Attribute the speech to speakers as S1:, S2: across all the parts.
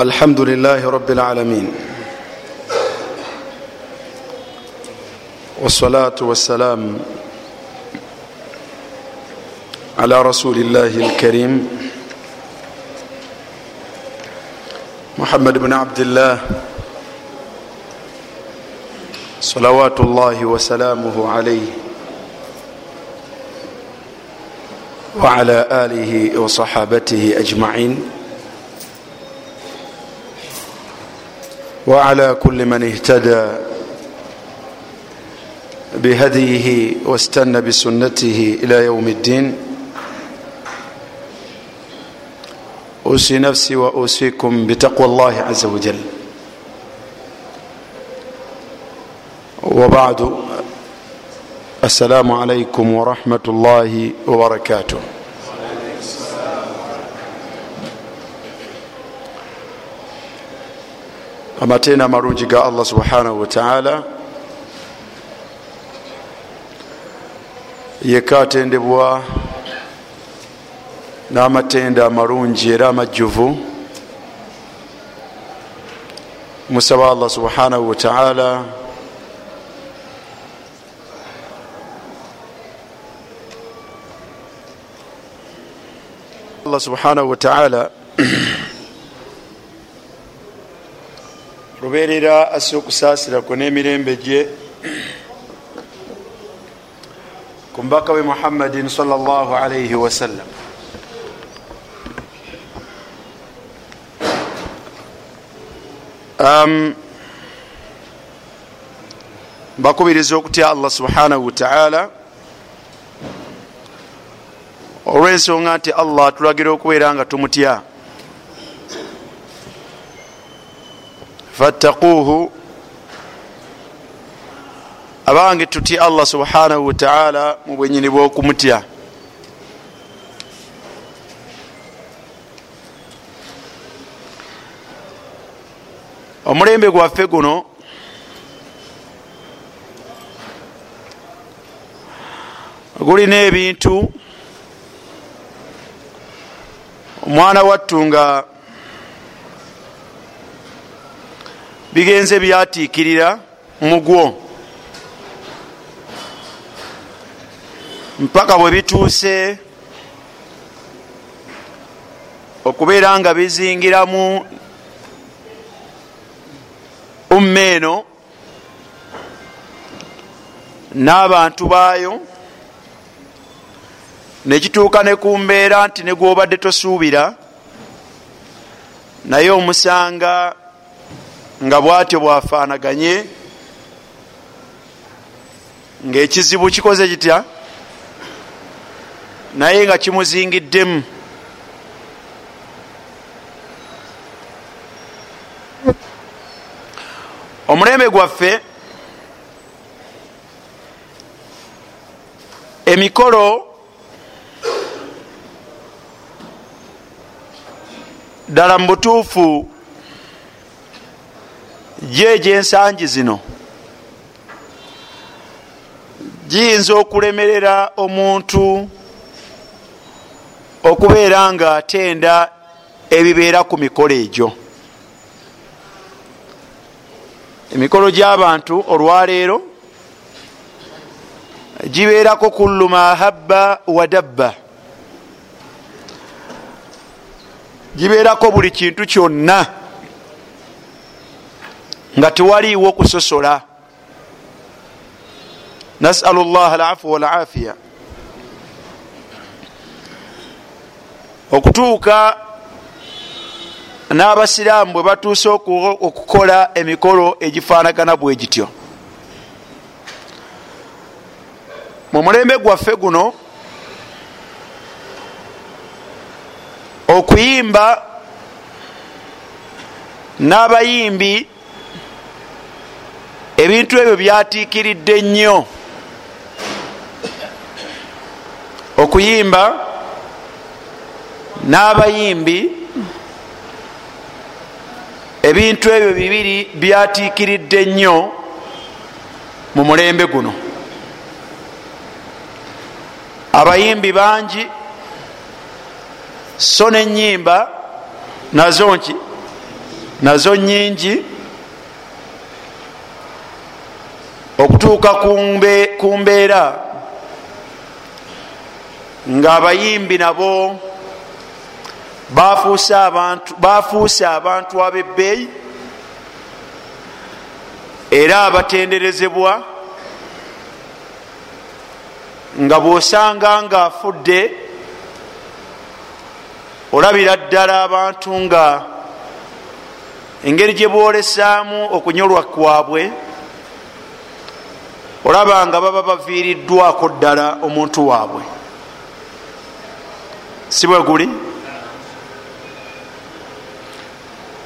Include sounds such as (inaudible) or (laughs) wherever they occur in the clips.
S1: الحمد لله رب العالمين والصلاة والسلام على رسول الله الكريم محمد بن عبد الله صلوات الله وسلامه عليه وعلى آله وصحابته أجمعين وعلى كل من اهتدى بهديه واستنى بسنته إلى يوم الدين. أوصي نفسي وأوصيكم بتقوى الله عز وجل. وبعد السلام عليكم ورحمة الله وبركاته. Amateena amalungi ga allah subhanahu wataala yeka atendebwa n'amatenda amalungi era amajjuvu. Musaba allah subhanahu wataala allah subhanahu wataala (clears throat) lubeerera asse okusaasirako n'emirembe gye. Ku mubaka we muhammadin salllah alaihi wasallam um, mbakubiriza okutya allah subhanahu wataala olw'ensonga nti allah atulagira okubeera nga tumutya fattaquuhu. Abange tutya allah subhanahu wataala mu bwenyini bw'okumutya. Omulembe gwaffe guno gulina ebintu. Omwana wattu nga bigenze byatiikirira mugwo. Mpaka bwe bituuse okubeera nga bizingiramu umma eno n'abantu baayo nekituuka ne ku mbeera nti ne gwobadde tosuubira naye omusanga nga bwatyo bwafaanaganye ngaekizibu kikoze kitya? Naye nga kimuzingiddemu. Omulembe gwaffe emikolo ddala mu butuufu gyegyensangi zino. Giyinza okulemerera omuntu okubeera nga atenda ebibeera ku mikolo egyo. Emikolo gy'abantu olwaleero gibeerako kullu ma habba wa dabba. Gibeerako buli kintu kyonna nga tewaliiwo kusosola. Nasalu llah alafu walafiya. Okutuuka n'abasiraamu bwe batuuse okukola emikolo egifaanagana bwe gityo. Mu mulembe gwaffe guno okuyimba n'abayimbi ebintu ebyo byatiikiridde nnyo. Okuyimba n'abayimbi ebintu ebyo bibiri byatiikiridde nnyo mu mulembe guno. Abayimbi bangi so nenyimba nazo nki nazo nyingi okutuuka ku mbeera. Ng'abayimbi nabo bafuuse abantu ab'ebbeeyi era abatenderezebwa nga bwosanga ng'afudde olabira ddala abantu nga engeri gye bwolesaamu okunyolwa kwabwe olaba nga baba baviiriddwako ddala omuntu waabwe. Si bwe guli?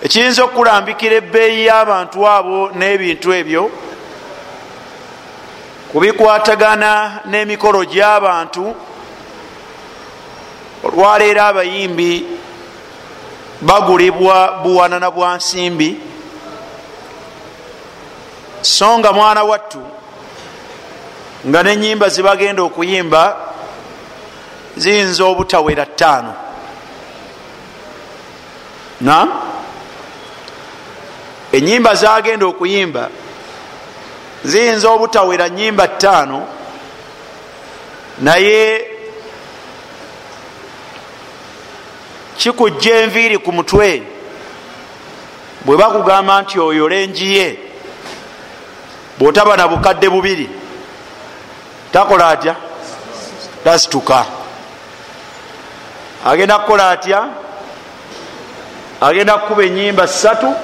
S1: Ekiyinza okukulambikira ebbeeyi y'abantu abo n'ebintu ebyo? Kubikwatagana n'emikolo gy'abantu? Olwaleero abayimbi bagulibwa buwanana bwa nsimbi. So nga mwana wattu nga nenyimba zebagenda okuyimba ziyinza obutawera ttaano. Na? Enyimba zagenda okuyimba ziyinza obutawera nyimba ttaano naye kikujja enviiri ku mutwe bwe bakugamba nti oyo lenjiye bwotaba na bukadde bubiri takola atya? Tasituka. Agenda kukola atya? Agenda kukuba enyimba ssatu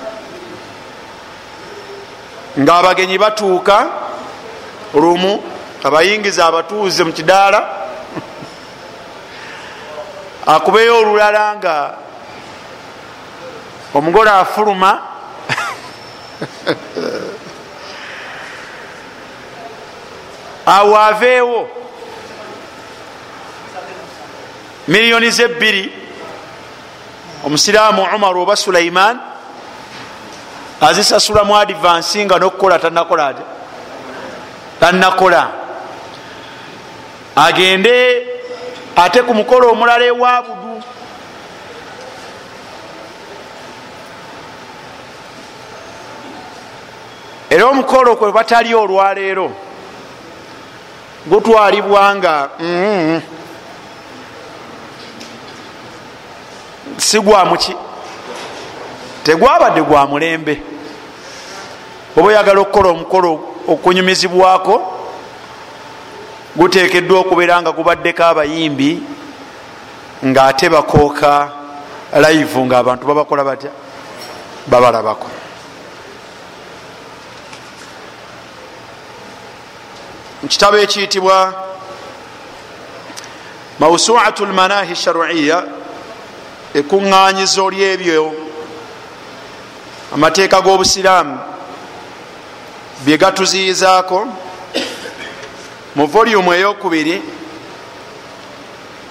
S1: ngaabagenyi batuuka lumu abayingiza abatuuze mu kidaala (laughs) akubeyo olulala nga omugole afuluma (laughs) awo aveewo miliyoni zebbiri. Omusiraamu umar oba sulaiman azisasula mu advansi nga nokukola tanakola ati tanakola agende ate ku mukolo omulala ewabudu era omukolo kwe batali olwaleero gutwalibwa nga mm, si gwamuki tegwabadde gwa mulembe. Oba oyagala okukola omukolo okunyumizibwako gutekeddwa okubeera nga gubaddeko abayimbi ngaate bakooka live nga abantu babakola batya? Babalabako mukitabo ekiyitibwa mausuatu lmanahi sharuiya ekuŋŋanyizo lyebyo amateeka g'obusiraamu bye gatuziyizaako mu volumu eyokubiri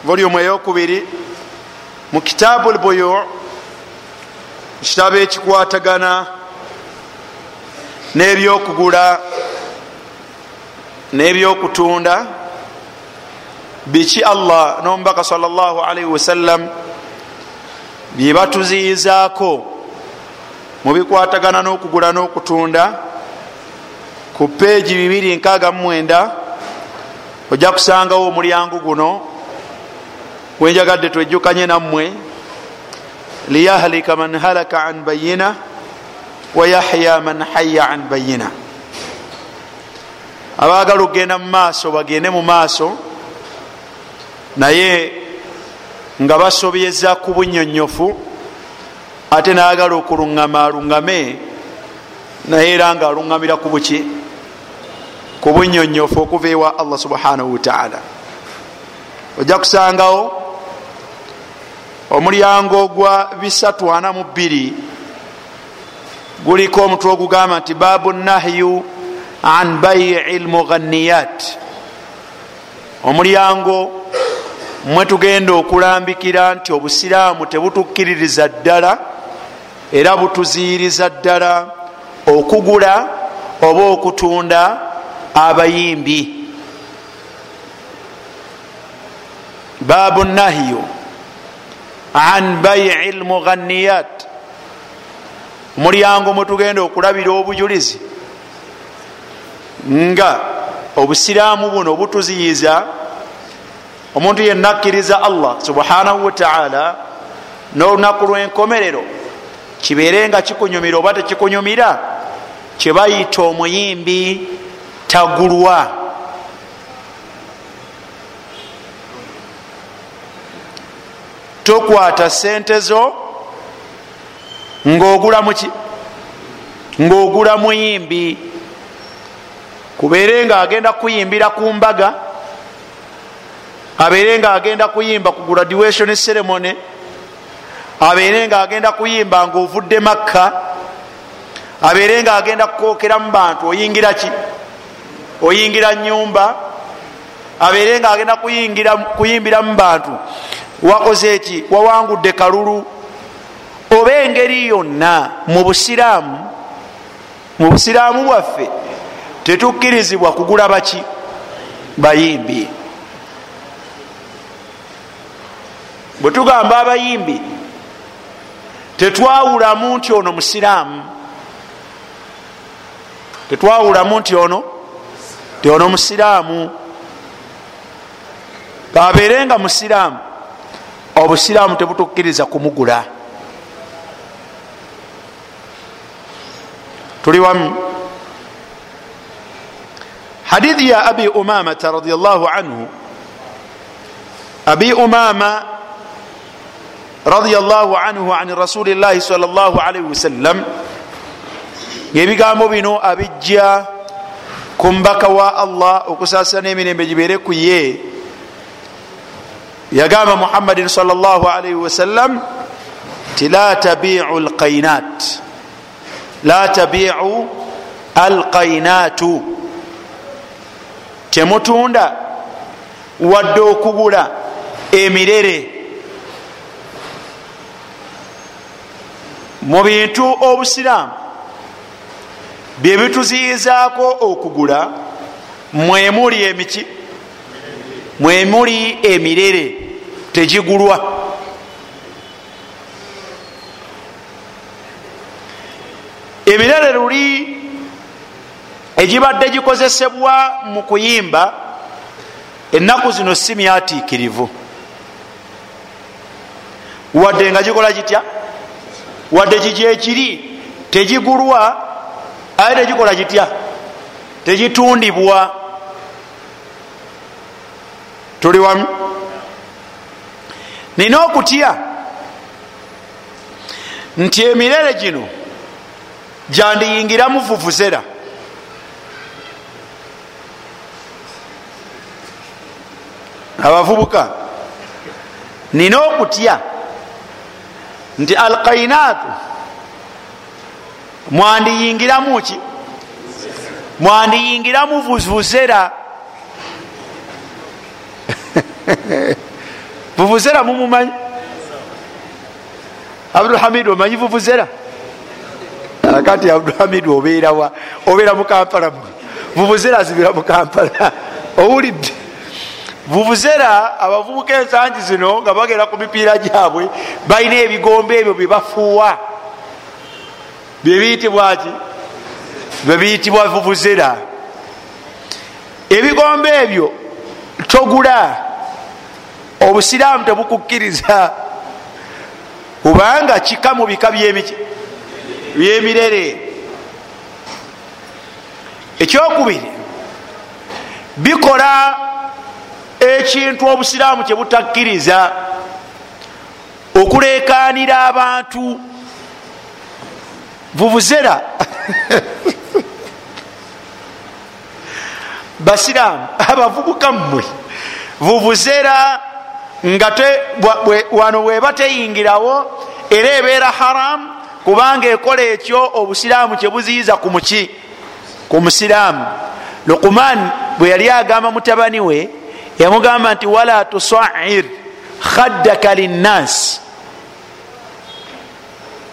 S1: volumu eyokubiri mu kitaabu lbuyu kitabo ekikwatagana n'ebyokugula n'ebyokutunda biki allah n'omubaka salllah alaihi wasallam bye batuziyizaako mu bikwatagana n'okugula n'okutunda? Ku peegi 269 ojja kusangawo omulyango guno gwenjagadde twejjukanye nammwe. Liyahlika man halaka an bayina wayahya man haya an bayina abaagala okgenda mu maaso bagende mu maaso. Naye nga basobyeza ku bunyonyofu ate nayagala okuluŋŋama aluŋŋame naye era nga aluŋŋamira ku buki ku bunyonyofu okuva ewa allah subhanahu wataala ojja kusangawo omulyango gwa 342 guliko omutwe ogugamba nti baabu nahyu an baii lmughaniyat omulyango mwe tugenda okulambikira nti obusiraamu tebutukkiririza ddala era butuziyiriza ddala okugula oba okutunda abayimbi. Baabu nahyu an baii lmughaniyat omulyango mwetugenda okulabira obujulizi nga obusiraamu buno butuziyiza omuntu yenna akkiriza allah subhanahu wataala n'olunaku lw'enkomerero kibeere nga kikunyumira oba tekikunyumira kyebayita omuyimbi tagulwa. Tokwata sente zo ngaogula muyimbi kubeere nga agenda kuyimbira ku mbaga abeere nga agenda kuyimba ku graduation ceremony abeere nga agenda kuyimba nga ovudde makka abeere nga agenda kukokera mu bantu oyingira ki? Oyingira nyumba abeere nga agenda kuyimbira mu bantu. Wakoze eki wawangudde kalulu. Oba engeri yonna mu busiraamu mu busiraamu bwaffe tetukkirizibwa kugula baki? Bayimbi. Bwe tugamba abayimbi tetwawulamu nti ono musiraamu. Tetwawulamu nti ono ti ono musiraamu. Kabeere nga musiraamu obusiraamu tebutukkiriza kumugula. Tuli wamu hadithi ya abi umamata radiallahu anhu. Abi umama radiallahu anhu an rasulillahi salllah alaihi wasallam ebigambo bino abijja ku mbaka wa allah okusasana emirembe gibeere ku ye. Yagamba muhammadin salllahalaihi wasallam ti la tabiu lqainat la tabiu alqainatu temutunda wadde okugula emirere. Mu bintu obusiraamu byebituziyizaako okugula mwemuli emiki? Mwemuli emirere tegigulwa. Emirere luli egibadde gikozesebwa mu kuyimba ennaku zino si myatiikirivu. Wadde nga gikola gitya? Wadde kigyekiri tegigulwa aye tegikola gitya? Tegitundibwa. Tuli wamu? Nina okutya? Nti emirere gino gyandiyingiramu vuvuzera abavubuka. Nina okutya? Nti alkainaatu mwandiyingiramu ki? Mwandiyingiramu vuvuzera. (laughs) Vuvuzera mumumanyi abdulhamid omanyi vuvuzera? Kati abdulhamid obeerawa obeera mukampala vuvuzera zibira mukampala (laughs) owulidde vuvuzera abavubuka ensangi zino nga bagenda ku mipiira gyabwe balina ebigombe ebyo byebafuuwa byebiyitibwa ki? Byebiyitibwa vuvuzera. Ebigombe ebyo togula. Obusiraamu tebukukkiriza. Kubanga kika mu bika byemirere. Ekyokubiri bikola ekintu obusiraamu kyebutakkiriza okulekanira abantu. Vuvuzera. (laughs) Basiraamu abavubuka mmwe. Vuvuzera nga wano weba teyingirawo era ebeera haramu kubanga ekola ekyo obusiraamu kyebuziyiza ku muki? Ku musiraamu. Lukuman bwe yali agamba mutabani we yamugamba nti wala tusair khaddaka linnas.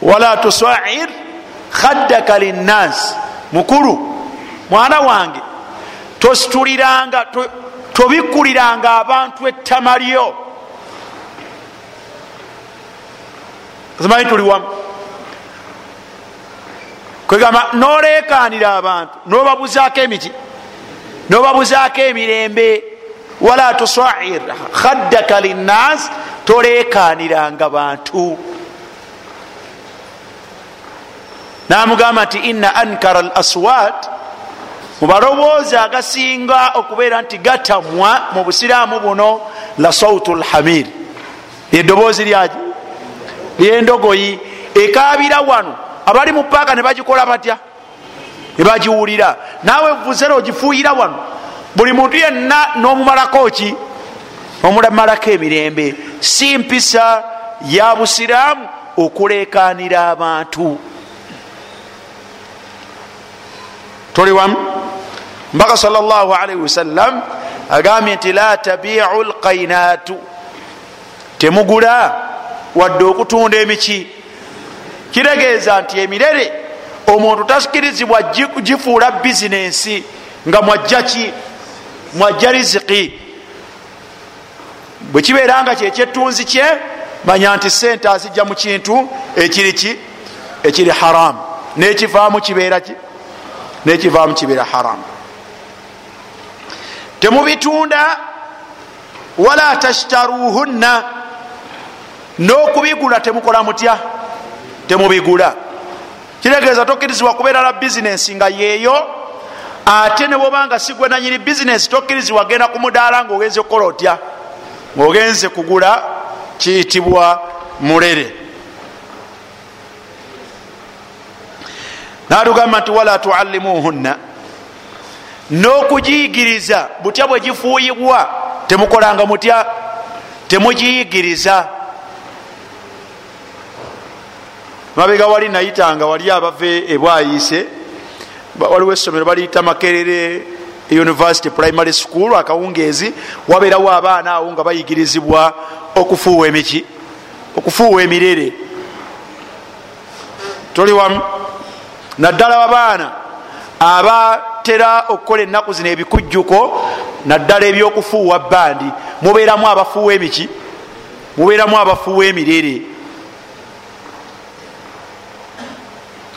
S1: Wala tusair khaddaka linnas. Mukulu mwana wange tosituliranga tobikkuliranga abantu ettama lyo. Zimanyi tuli wamu? Kwegamba nolekanira abantu nobabuzaako emiti nobabuzaako emirembe wala tusair khaddaka linnas tolekaniranga bantu. Namugamba nti ina ankara al aswat mubaloboozi agasinga okubeera nti gatamwa mu busiraamu buno la sautu lhamir eddoboozi lyaki lyendogoyi ekabira wano. Abali mu paaka ne bagikola batya? Ne bagiwulira. Naawe vuzera ogifuuyira wano buli muntu yenna n'omumalako ki? Omumalako emirembe. Si mpisa ya busiraamu okulekanira abantu. Toli wamu? Mbaka salllahalaihi wasallam agambye nti la tabiu lkainatu temugula wadde okutunda emiki. Kitegeeza nti emirere omuntu takirizibwa gifuula bizinensi nga mwajja ki mwajja riziki. Bwe kibeera nga kyekyetunzi kye manya nti sente azijja mu kintu ekiri ki? Ekiri haramu nekivaamu kibeera ki? Nekivaamu kibeera haramu temubitunda wala tashtaruhunna. N'okubigula temukola mutya? Temubigula. Kitegeeza tokkirizibwa kubeera na bizinesi nga yeeyo ate ne bwobanga sigwe nanyini bizinesi tokkirizibwa genda ku mudaala ngaogenze kukola otya? Ngaogenze kugula kiyitibwa mulere. Natugamba nti wala tuallimuhunna. N'okugiyigiriza butya bwe gifuuyibwa temukolanga mutya? Temugiyigiriza mabega wali nayitanga wali abava ebwayise waliwo essomero baliyita makerere university primary school akawungeezi. Wabeerawo abaana awo nga bayigirizibwa okufuuwa emiki okufuuwa emirere. Toli wamu. Naddala abaana abatera okukola ennaku zino ebikujjuko naddala ebyokufuuwa bandi. Mubeeramu abafuuwa emiki mubeeramu abafuuwa emirere.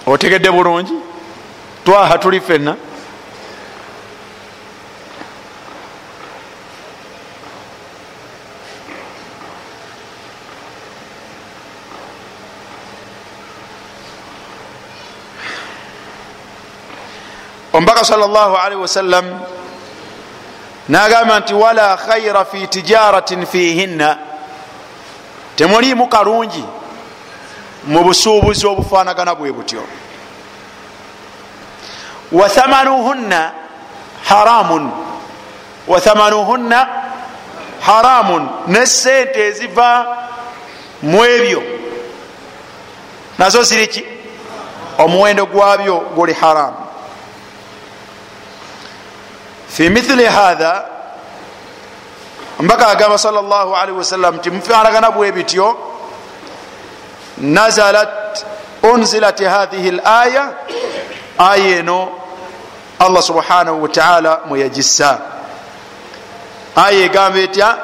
S1: Otegedde bulungi twaha tuli fenna. Omubaka salllahalihi wasallam nagamba nti wala khaira fi tijaratin fihinna. Temuliimu kalungi mu busuubuzi obufanagana bwe butyo wathamanuhunna haramun. Wathamanuhunna haramun. Ne sente eziva mu ebyo. Nazo ziriki omuwendo gwabyo guli haramu fi mithili hatha mbaka agamba sal llah alihi wasallam nti mufanagana bwe bityo nazalat unzilat hadhihi laya aya eno allah subhanahu wataala mweyagissa aya egamba etya?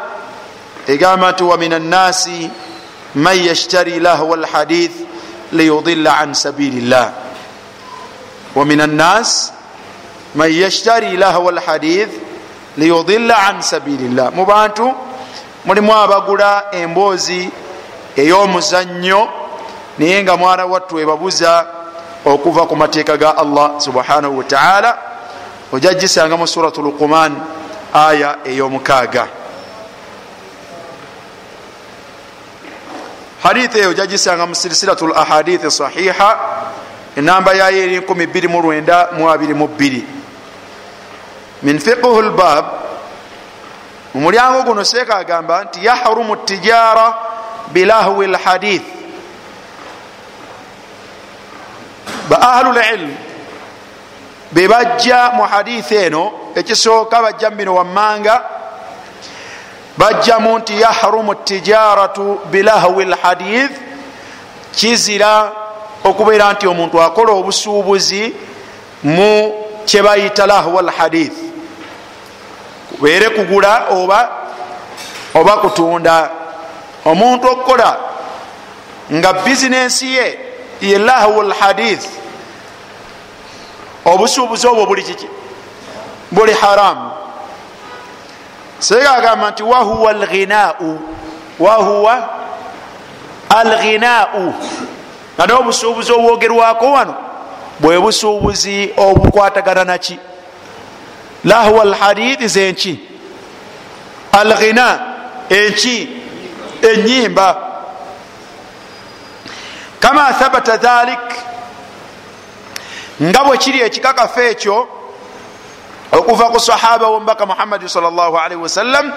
S1: Egamba nti wamin annasi man yashtari lahwa lhadith liyudilla an sabili llah wamin annas man yashtari lahwa lhadith liyudilla an sabili llah mu bantu mulimu abagula emboozi ey'omuzannyo naye nga mwana wattu ebabuza okuva ku mateeka ga allah subhanahu wataala ojja gisanga mu surat luquman aya ey'omukaaga. Hadith eyo ojja gisanga mu silsilatu l ahadithi sahiha enamba yayo eri 2922 min fiqhu lbab mu mulyango guno seeka agamba nti yahrumu tijara bilahwi lhadith ba ahlu lilm bebajja mu hadithi eno ekisooka bajja mubino wammanga bajjamu nti yahrumu tijaratu bilahwi lhadith kizira okubeera nti omuntu akola obusuubuzi mu kyebayita lahwa lhadith kubeere kugula oba oba kutunda omuntu okukola nga bizinensi ye ye lahwu lhadith obusuubuzi obwo buli kiki? Buli haramu sega agamba nti wahuwa alghinau? Wahuwa alghinau? Ate obusuubuzi obwogerwako wano bwe busuubuzi obukwatagana naki lahwa alhadithi zenki alghina enki? Enyimba kama thabata dhalik nga bwe kiri ekikakafu ekyo okuva ku sahaba wombaka muhammadi salllahalaihi wasallam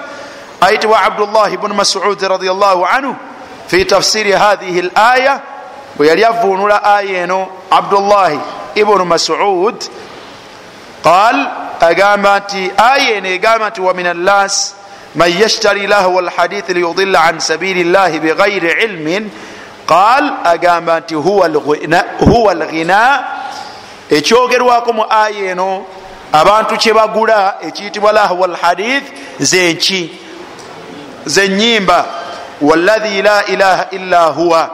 S1: ayitibwa abdullahi bnu masud radiallahu anhu fi tafsiri hadhihi laya bwe yali avunula aya eno abdullahi ibnu masud qal agamba nti aya eno egamba nti wamin annas man yashtari lahwa lhadithi liyudila an sabili llahi bighairi ilmin qal agamba nti huwa lghina ekyogerwako mu aya eno abantu kyebagula ekiyitibwa lahwa lhadith zenki zenyimba waladhi la ilaha illa huwa.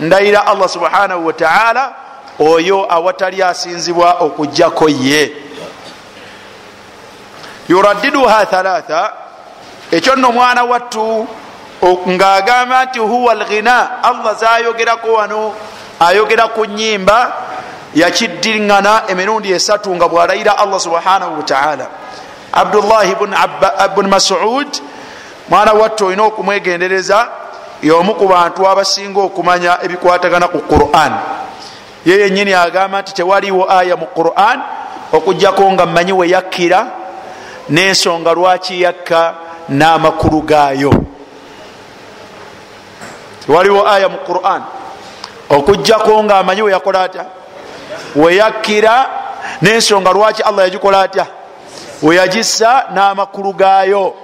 S1: Ndayira allah subhanahu wataala oyo awatali asinzibwa okujjako ye. Yuraddiduha thalatha ekyo nno omwana wattu ngaagamba nti huwa lghina allah zayogerako wano ayogera ku nyimba yakiddiŋŋana emirundi esatu nga bwalayira allah subhanahu wataala abdullahi bun masud mwana watte olina okumwegendereza yomu ku bantu abasinga okumanya ebikwatagana ku quran. Ye yenyini agamba nti tewaliwo aya mu quran okugjako nga mmanyi weyakkira n'ensonga lwaki yakka n'amakulu gaayo tewaliwo aya mu quran. Okugjako nga amanyi weyakola atya? Weyakkira n'ensonga lwaki allah yagikola atya? Weyagissa n'amakulu gaayo.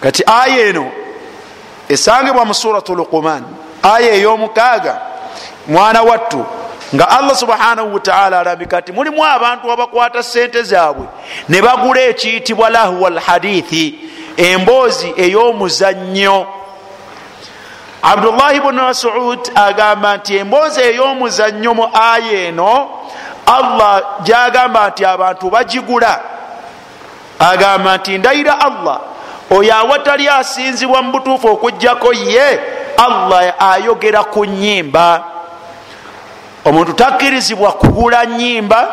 S1: Kati aya eno esangibwa mu suratu luquman aya ey'omukaaga mwana wattu nga allah subhanahu wataala alambika nti mulimu abantu abakwata sente zaabwe ne bagula ekiyitibwa lahwa lhadithi emboozi ey'omuzannyo. Abdullahi bunu masud agamba nti emboozi ey'omuzannyo mu aya eno allah gyagamba nti abantu bagigula. Agamba nti ndayira allah oyo awatali asinzibwa mu butuufu okugjako ye allah ayogera ku nyimba omuntu takkirizibwa kugula nyimba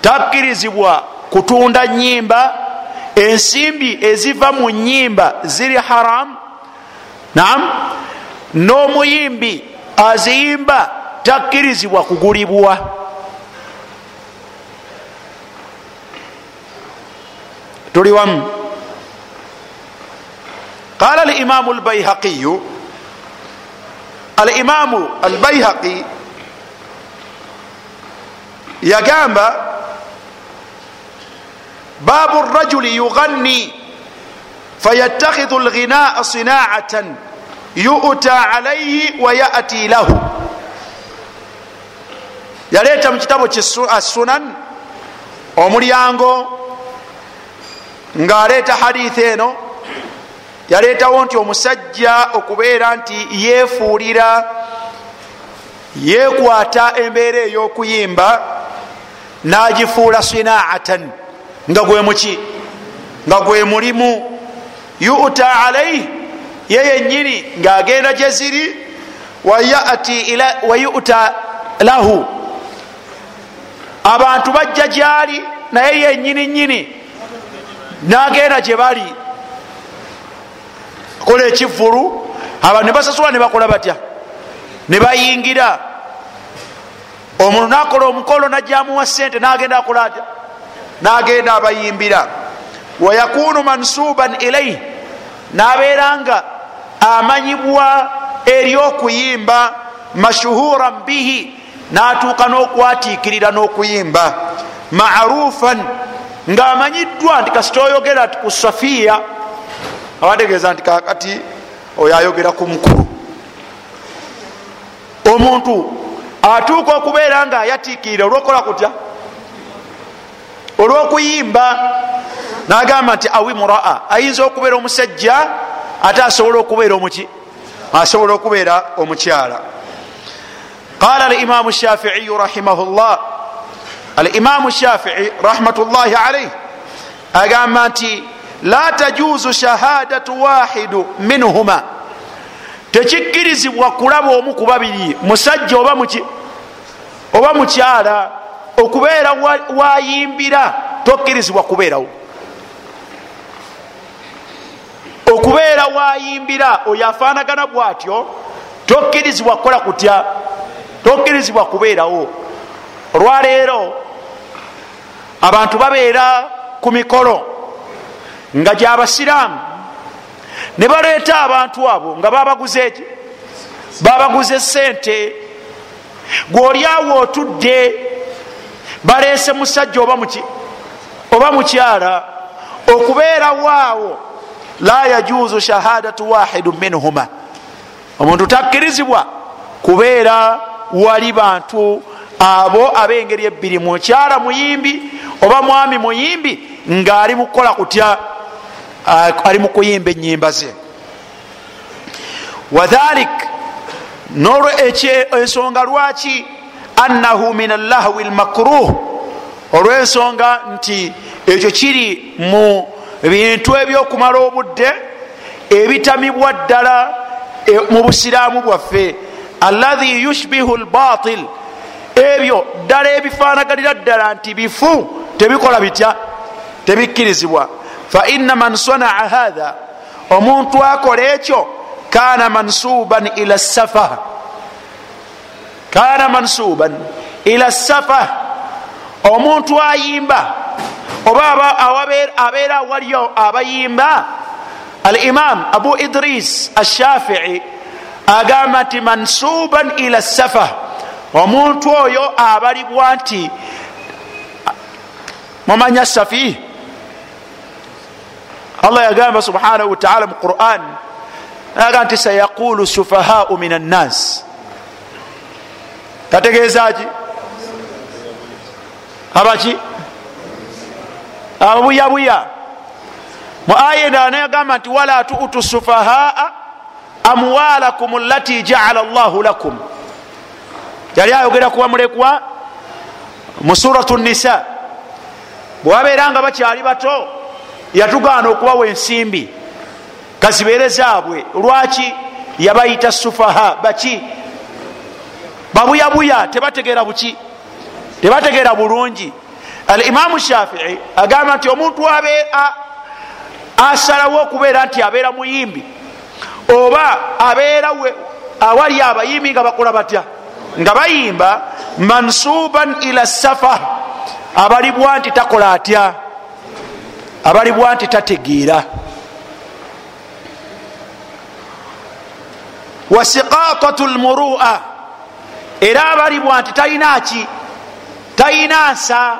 S1: takkirizibwa kutunda nyimba ensimbi eziva mu nyimba ziri haramu nam n'omuyimbi aziyimba takkirizibwa kugulibwa. Tuli wamu. Qala alimamu albayhaqiyu alimamu albayhaqi yagamba babu rajuli yuganni fayattakhidhu lghinaa sinaatan yuta alaihi wayati lahu. Yaleeta mu kitabo assunan omulyango ng'aleeta haditha eno yaleetawo nti omusajja okubeera nti yeefuulira yeekwata embeera ey'okuyimba n'agifuula sinaatan nga gwe muki? Nga gwe mulimu? Yuta alaihi ye yenyini ng'agenda gye ziri wayuta lahu. Abantu bajja gyali naye yenyini nyini n'agenda gye bali. Kola ekivulu abantu ne basasula ne bakola batya? Ne bayingira. Omuntu nakola omukolo najjamuwa sente nagenda akola atya nagenda abayimbira. Wayakunu mansuban ilaihi nabeera nga amanyibwa eri okuyimba mashuhuran bihi natuuka n'okwatiikirira n'okuyimba. Marufan ngaamanyiddwa nti kasita oyogera ti ku safiya abategeeza nti kakati oyo ayogera ku mukulu. Omuntu atuuka okubeera nga ayatiikirira olwokukola kutya olwokuyimba nagamba nti awi muraa. Ayinza okubeera omusajja ate asobola okubeera omuki asobola okubeera omukyala. Qala alimamu shafiiyu rahimahu llah alimamu shafii rahmatullahi alaih agamba nti la tajuzu shahadatu wahidu minhuma. Tekikkirizibwa kulaba omu ku babiri musajja oba muki oba mukyala okubeera wayimbira tokkirizibwa kubeerawo. Okubeera wayimbira oyo afaanagana bwatyo tokkirizibwa kukola kutya? Tokkirizibwa kubeerawo. Olwaleero abantu babeera ku mikolo nga gyabasiraamu ne baleeta abantu abo nga babaguze eki babaguze sente gweolyawo otudde baleese musajja oba mukyala okubeerawo awo la yajuzu shahadatu wahidu minhuma. Omuntu takkirizibwa kubeera wali bantu abo abengeri ebbiri mukyala muyimbi oba mwami muyimbi ngaali mukukola kutya ali mukuyimba enyimba ze. Wadhalik ensonga lwaki annahu min allahwi lmakruh olwensonga nti ekyo kiri mu bintu ebyokumala obudde ebitamibwa ddala mu busiraamu bwaffe. Alladhi yushbihu lbatil ebyo ddala ebifaanaganira ddala nti bifu tebikola bitya tebikkirizibwa. Faina man sanaa hatha omuntu akola ekyo kana mansuban ila safa kana mansuban ila safa. Omuntu ayimba oba abeera waliyo abayimba al imam abu idris ashafii agamba nti mansuban ila safa. Omuntu oyo abalibwa nti mumanya safi? Allah yagamba subhanahu wataala mu quran aga nti sayaqulu sufahau min annas kategezaki abaki? Ababuyabuya mu aya endala yagamba nti wala tuutu sufahaa amwalakum lati jaala llahu lakum. Yali ayogera kuba mulekwa mu suratu nisa bwebabeera nga bakyali bato yatugaana okubawa ensimbi kazibeere zaabwe. Lwaki yabayita sufaha baki babuyabuya tebategeera buki? Tebategeera bulungi. Al imamu shafii agamba nti omuntu asalawo okubeera nti abeera muyimbi oba abeera awali abayimbi nga bakola batya? Nga bayimba mansuban ila safa abalibwa nti takola atya? Abalibwa nti tategeera. Wasiqatat lmurua era abalibwa nti talina ki? Talina nsa.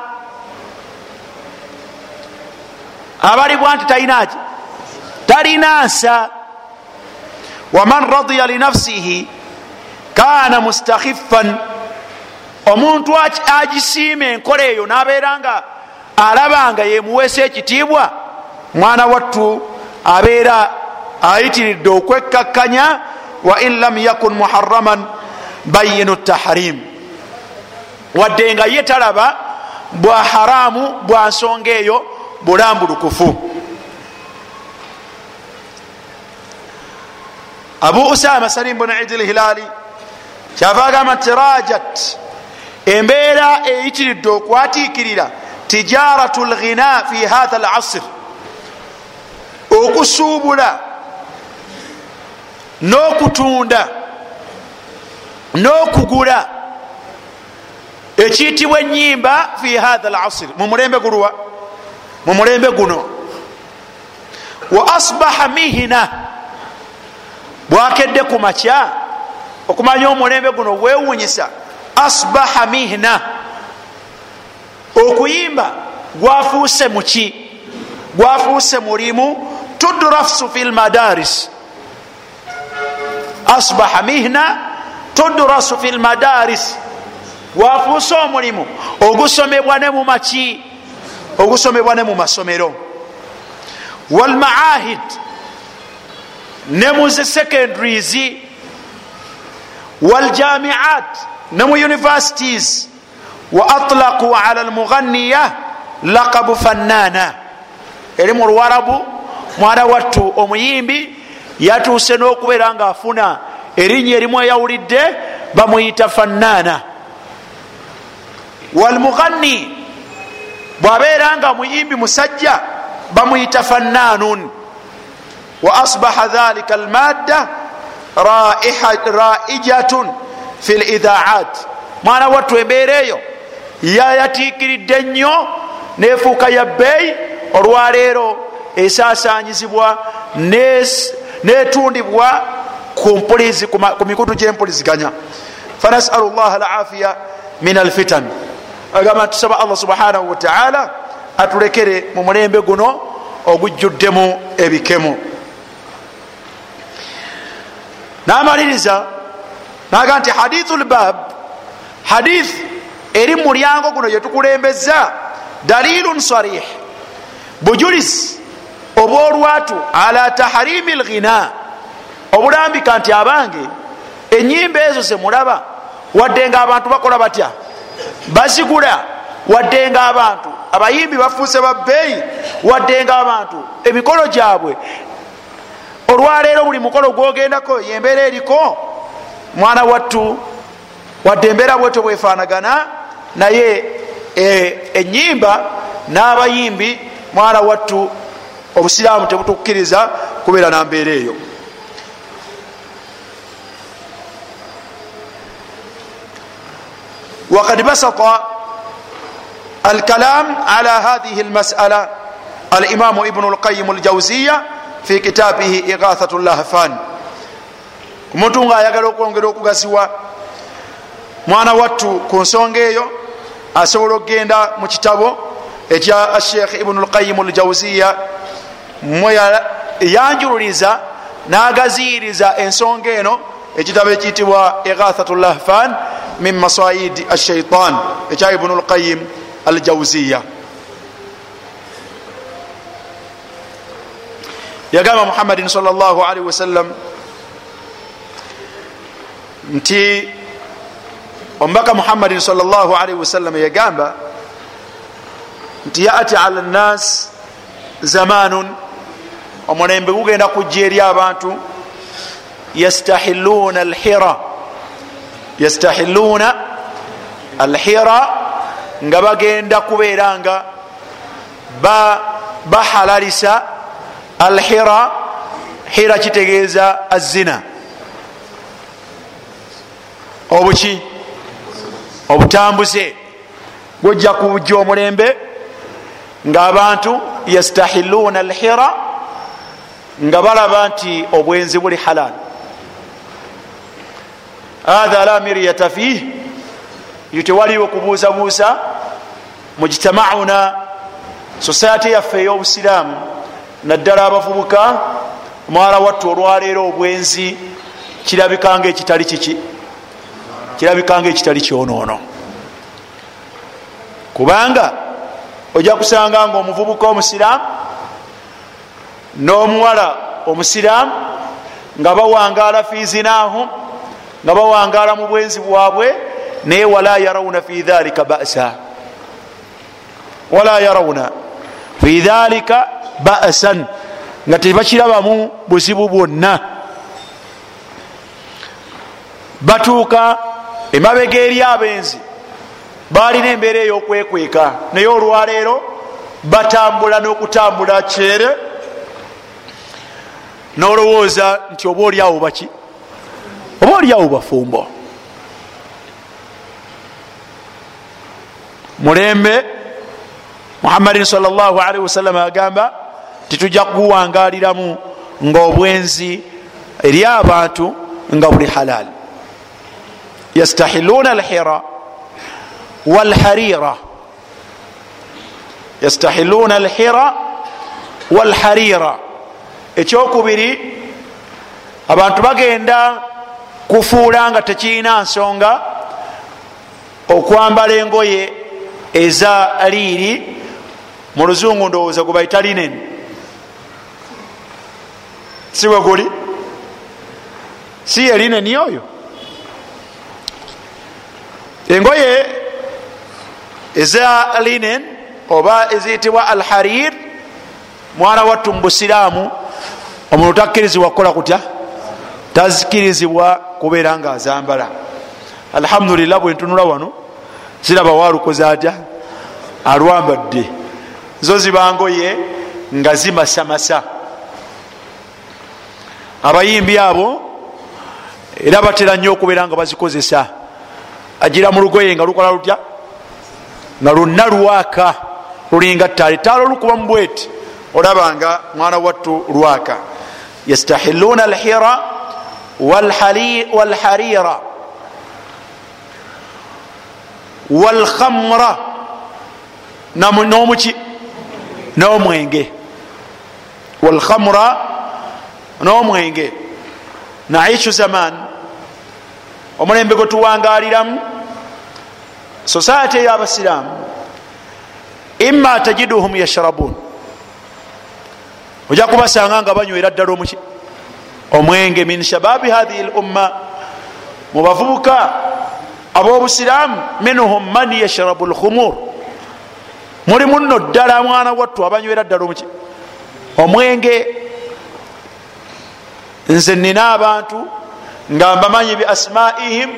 S1: Abalibwa nti talina ki? Talina nsa. Waman radiya linafsihi kana mustakhifan. Omuntu agisiima enkola eyo nabeera nga alaba nga yemuweesa ekitiibwa mwana wattu abeera ayitiridde okwekkakkanya wa in lam yakun muharaman bayinu tahrim. Wadde nga ye talaba bwa haramu bwa nsonga eyo bulambulukufu. Abu usama salim bun idi lhilali kyava agamba nti rajat embeera eyitiridde okwatiikirira tijaratu lghina fi hatha lasr okusuubula n'okutunda n'okugula ekiyitibwa enyimba fi hatha lasr mumulembe gulwa mu mulembe guno. Wa asbaha mihina bwakedde ku makya okumanya omulembe guno bwewunyisa asbaha mihna okuyimba gwafuuse muki gwafuuse mulimu tudrafsu fi lmadaris asbaha mihna tudrasu fi lmadaris gwafuuse omulimu ogusomebwa ne mumaki ogusomebwa ne mu masomero. Walmaahid ne muzi secondaries. Waljamiat ne mu universities. Wa atlaqu ala almughaniya laqabu fannana. Eri mu luwarabu mwana wattu omuyimbi yatuuse n'okubeera nga afuna erinnya erimu eyawulidde bamuyita fannana. Walmughani bwabeera nga muyimbi musajja bamuyita fannanun. Wa asbaha dhalika almadda raijatun fi lidhaat mwana wattu embeera eyo yayatiikiridde nnyo nefuuka ya bbeeyi olwaleero esasanyizibwa netundibwa ku mikutu gyempuliziganya fanasalu llah alafiya min alfitan. Agamba tusaba allah subhanahu wataala atulekere mu mulembe guno ogujjuddemu ebikemu. Namaliriza naga nti hadithu lbab hadith eri mulyango guno gyetukulembeza dalilun sarih bujulis obwolwatu ala taharimi lghina obulambika nti abange enyimba ezo zemulaba wadde nga abantu bakola batya? Bazigula wadde nga abantu abayimbi bafuuse babbeeyi wadde nga abantu emikolo gyabwe. Olwaleero buli mukolo gwogendako yembeera eriko mwana wattu wadde embeera bwetyo bwefaanagana naye enyimba n'abayimbi mwana wattu obusiraamu tebutukkiriza kubeera nambeera eyo وقد بسط الكلام على هذه المسألة الإمام ابن القيم الجوزية في كتابه إغاثة اللهفان omuntu nga ayagala okwongera okugasiwa mwana wattu ku nsonga eyo asobola okgenda mu kitabo ekya sheikh ibnu lqayimu ljawziya mwe yanjululiza n'agaziyiriza ensonga eno ekitabo ekiyitibwa ighathatu lahfan Min masayidi ashaitan ekya ibnu lqayim aljawziya yagamba muhammadin sal llah alaihi wasallam nti omubaka muhammadin sal llah alaihi wasallam yagamba nti yati ala nnas zamanun omulembe gugenda kujja eri abantu yastahiluna alhira yastahiluna alhira nga bagenda kubeera nga bahalalisa alhira. Hira kitegeeza azina obuki? Obutambuze gujja kujja omulembe ngaabantu yastahiluna alhira nga balaba nti obwenzi buli halal hatha la miryata fih. Yo tewaliwo kubuusabuusa mujtamauna society yaffe ey'obusiraamu naddala abavubuka mwala wattu olwaleero obwenzi kirabikanga ekitali kiki? Kirabikanga ekitali kyonoono. Kubanga ojja kusanga nga omuvubuka omusiraamu n'omuwala omusiraamu nga bawangaala fizinahum nga bawangaala mu bwenzi bwabwe naye wala yarawuna fi dhalika basa. Wala yarawuna fi dhalika basan nga tebakirabamu buzibu bwonna. Batuuka emabega eri abenzi balina embeera eyokwekweka naye olwaleero batambula n'okutambula kyere nolowooza nti oba oliawo baki oba oliawo bafumbo? Mulembe muhammadin salllahalihi wasallama agamba titujja kuguwangaliramu nga obwenzi eri abantu nga buli halal. Yastahiluna alhira walharira. Yastahiluna alhira walharira. Ekyokubiri abantu bagenda kufuula nga tekirina nsonga okwambala engoye eza liiri mu luzungu ndowooza gwe baita linen si bwe guli? Si ye lineni oyo? Engoye eza linen oba eziyitibwa al harir mwana wattu mu busiraamu omuntu takkirizibwa kukola kutya tazikirizibwa kubeera nga azambala alhamdulillah bwentunula wano ziraba walukoze atya? Alwambadde. Zo zibangoye nga zimasamasa. Abayimbi abo era batera nnyo okubeera nga bazikozesa. Agira mu lugoye nga lukola lutya? Nga lwonna lwaka lulinga ttaali. Taala olukuba mu bweti. Olabanga mwana wattu lwaka. Yastahiluna alhira walharira walkhamra nomuki n'omwenge walkhamra n'omwenge naishu zaman omulembe gwe tuwangaliramu society ey'abasiraamu imma tajiduhum yashrabun ojja kubasanga nga banywera ddala omuki omwenge min shababi hathihi l umma mu bavubuka ab'obusiraamu minhum man yashrabu lkhumur mulimu nno ddala mwana wattu abanywera ddala omuki omwenge nze nina abantu nga mbamanyi bi asmaihim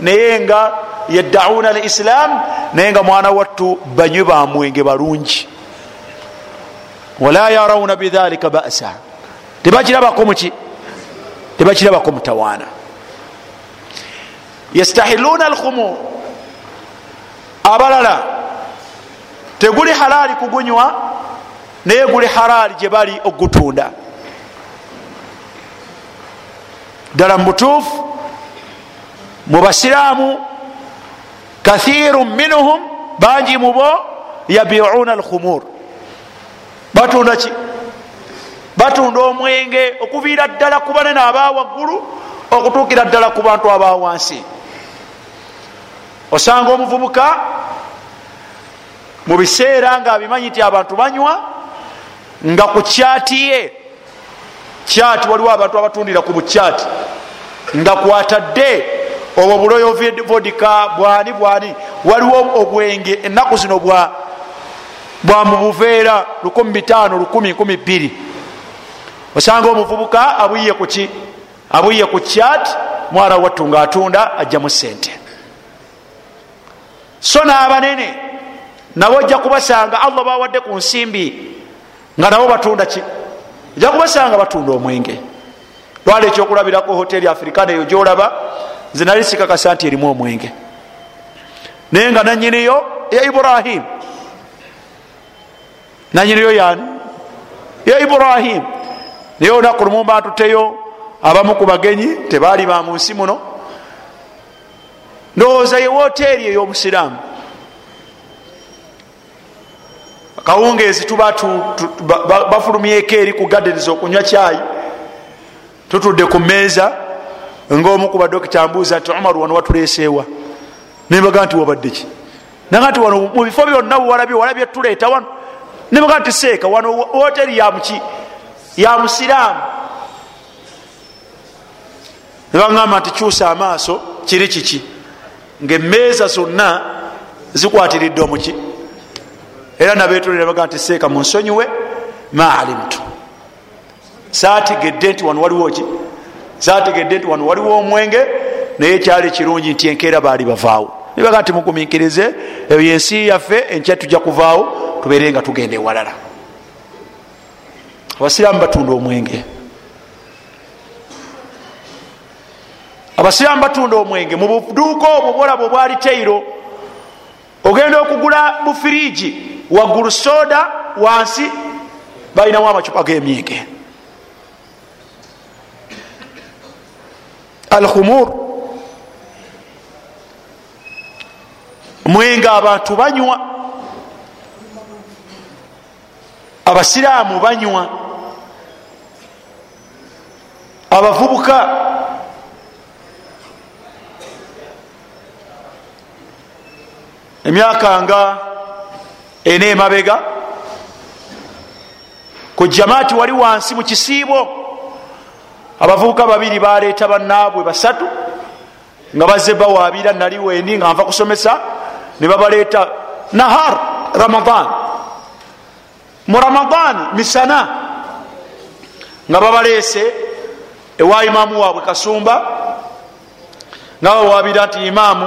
S1: naye nga yaddauna al islam naye nga mwana wattu banywi ba mwenge balungi. Wala yarawuna bidhalika basa. Tebakirabako muki tebakirabako mutawaana. Yastahiluna alkhumur abalala teguli halaali kugunywa naye guli halaali gyebali ogutunda ddala mubutuufu mubasiraamu kathiru minhum bangi mubo yabiuna alkhumur batunda ki batunda omwenge okuviira ddala ku banene abawaggulu okutuukira ddala ku bantu abawansi osanga omuvubuka mu biseera nga abimanyi nti abantu banywa nga ku kyati ye kyati waliwo abantu abatundira ku bukyati nga kwatadde obwo buloyo vodika bwani bwani. Waliwo obwenge ennaku zino bwa mubuveera 15 osanga omuvubuka abwiye kuki abwiye ku kyat mwana wattu nga atunda ajjamu sente so n'abanene nabo ojja kubasanga allah bawadde ku nsimbi nga nabo batunda ki? Ojja kubasanga batunda omwenge. Lwala ekyokulabirako hoteri africana eyo gyolaba nze nali sikakasa nti erimu omwenge. Naye nga nanyiniyo ya ibrahim. Nanyiniyo yani ya ibrahim naye olunaku lumu mbatuteyo abamu ku bagenyi tebaali ba mu nsi muno. Ndowooza ye woteeri ey'obusiraamu akawungeezi tuba bafulumyeko eri ku gadens okunywa kyayi tutudde ku meeza ngaomu ku badokita mbuuza nti omar wano watuleeseewa nembaga nti wabadde ki? Naga nti wano mu bifo byonna walabye walabye tuleeta wano. Nembaga nti seeka wano woteri yamuki ya musiraamu. Nebaŋamba nti kyusa amaaso kiri kiki? Ngaemeeza zonna zikwatiridde omuki. Era nabetolera baga nti seeka munsonyiwe ma alimtu. Sategedde nti wano waliwo ki? Sategedde nti wano waliwo omwenge naye kyali kirungi nti enkeera baali bavaawo. Nibaga nti mugumikirize eyo yensi yaffe enkya tujja kuvaawo tubeere nga tugenda ewalala abasiraamu batunda omwenge. Abasiraamu batunda omwenge. Mu buduuka obwo bwolaba obwali teiro ogenda okugula bufiriji waggulu soda wansi balinamu amacupa gemyenge. Alkhumur. Mwenge abantu banywa abasiraamu banywa abavubuka. Emyaka nga ena emabega. Ku jamaati wali wansi mu kisiibo. Abavubuka babiri baleeta bannaabwe basatu nga bazze bawabira nali wendi nga nva kusomesa ne babaleeta nahar ramadan. Mu ramadan misana nga babaleese ewa imaamu waabwe kasumba nga bawabira nti imaamu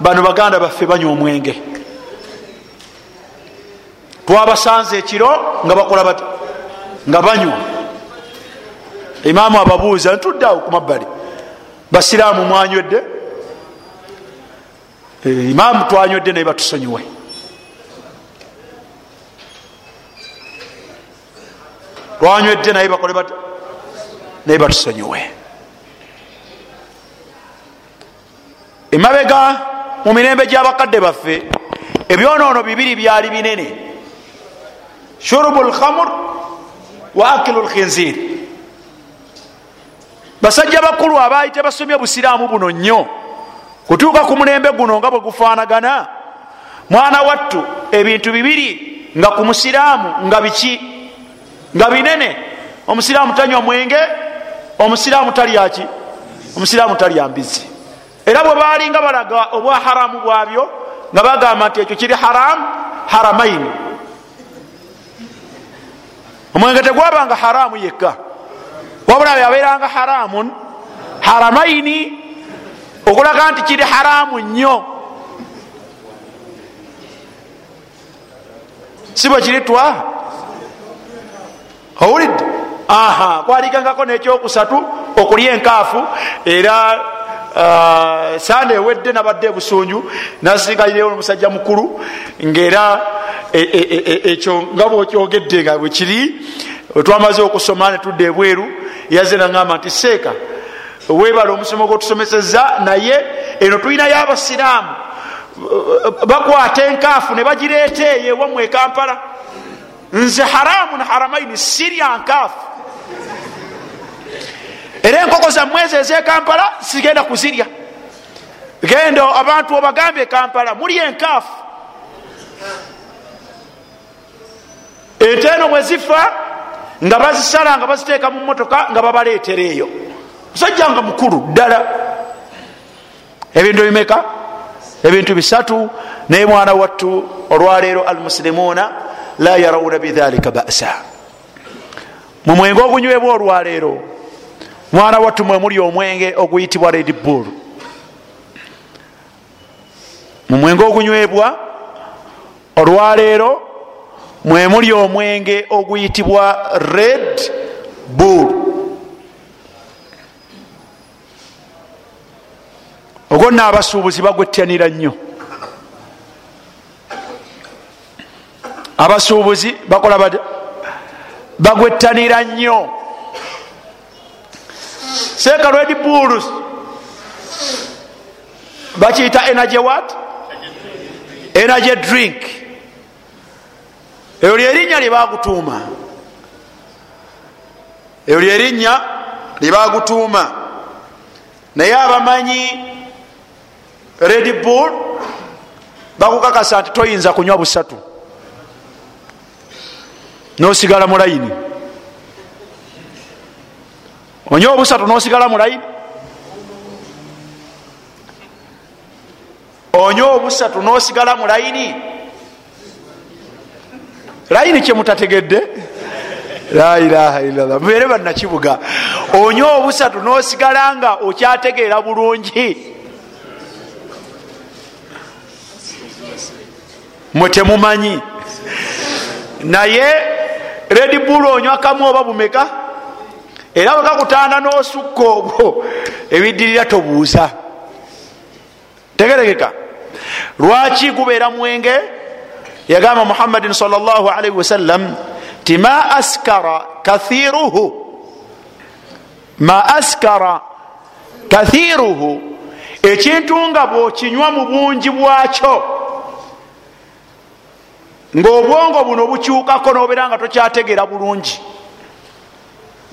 S1: bano baganda baffe banywa omwenge. Twabasanze ekiro nga bakola bati nga banywa. Imaamu ababuuza ntudde awo ku mabbali. Basiraamu mwanywedde imaamu twanywedde naye batusonyiwe. Twanywedde naye bakole bat naye batusonyiwe emabega mu mirembe gy'abakadde baffe. Ebyonoono bibiri byali binene. Shurubu lkhamur wa akilu lkhinzir basajja bakulu abaali tebasomye busiraamu buno nnyo. Kutuuka ku mulembe guno nga bwe gufaanagana mwana wattu ebintu bibiri nga ku musiraamu nga biki? Nga binene. Omusiraamu tanywa mwenge omusiraamu talyaki omusiraamu talya mbizi era bwe baali nga balaga obwa haramu bwabyo nga bagamba nti ekyo kiri haramu haramaini omwenge tegwabanga haramu yekka. Wabula yabeeranga haramun haramaini okulaga nti kiri haramu nnyo. Si bwe kiri twa owulidde aha kwaligangako nekyokusatu okulya enkaafu era uh, sande ewedde nabadde ebusunju nasingalirayo omusajja mukulu ngaera ekyo e, e, e, nga bwokyogedde nga bwekiri twamaze okusoma netudda ebweru yazze nagamba nti seeka webala omusomo gwetusomeseza naye eno tulinayo abasiraamu bakwata enkaafu ne bagireeta eyo ewamwe ekampala nze haramu na haramaini sirya nkaafu era enkoko zammwe ezo ezekampala sigenda kuzirya. Genda abantu obagambye kampala muli enkaafu. Ente eno bwe zifa nga bazisala nga baziteeka mu motoka nga babaleetera eyo. Musajja nga mukulu ddala. Ebintu bimeka? Ebintu bisatu naye mwana wattu olwaleero almusilimuuna la yarawuna bidhalika basa mu mwenge ogunywebwa olwaleero mwana wattu mwe muli omwenge oguyitibwa red bull. Mu mwenge ogunywebwa olwaleero mwe muli omwenge oguyitibwa red bull. Ogwo nno abasuubuzi bagwettanira nnyo. Abasuubuzi bakola bata bagwettanira nnyo. Seeka red bulls bakiyita energy what? Energy drink. Eyo lyerinnya lyebagutuuma eyo lyerinnya lyebagutuuma naye abamanyi red bull bakukakasa nti toyinza kunywa busatu nosigala mulayini onywa obusatu nosigala mulayini onywa obusatu nosigala mulayini layini kyemutategedde la ilaha illallah. Mubeere bannakibuga. Onywa obusatu nosigala nga okyategeera bulungi? Mwe temumanyi. Naye red bull onywa kamu oba bumeka? Era wekakutanda n'osukka obwo ebiddirira tobuuza. Tegerekeka. Lwaki gubeera mwenge? Yagamba muhammadin salllahalaihi wasallam ti ma askara kathiruhu. Ma askara kathiruhu. Ekintu nga bwokinywa mu bungi bwakyo ngaobwongo buno bukyukako nobeera nga tokyategeera bulungi.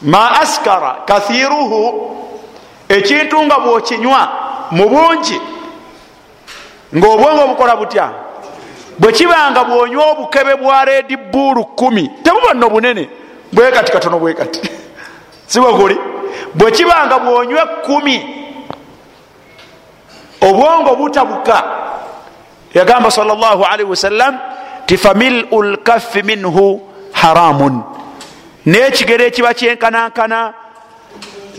S1: Ma askara kathiruhu ekintu nga bwokinywa mu bungi ngaobwongo bukola butya? Bwe kibanga bwonywa obukebe bwa redi buulu kumi tebuba nno bunene. Bwekati katono bwekati (laughs) sibwe guli? Bwe kibanga bwonywa ekumi obwongo butabuka. Yagamba salllahalihi wasallam ti familu lkaffi minhu haramun. N'ekigero ekiba kyenkanankana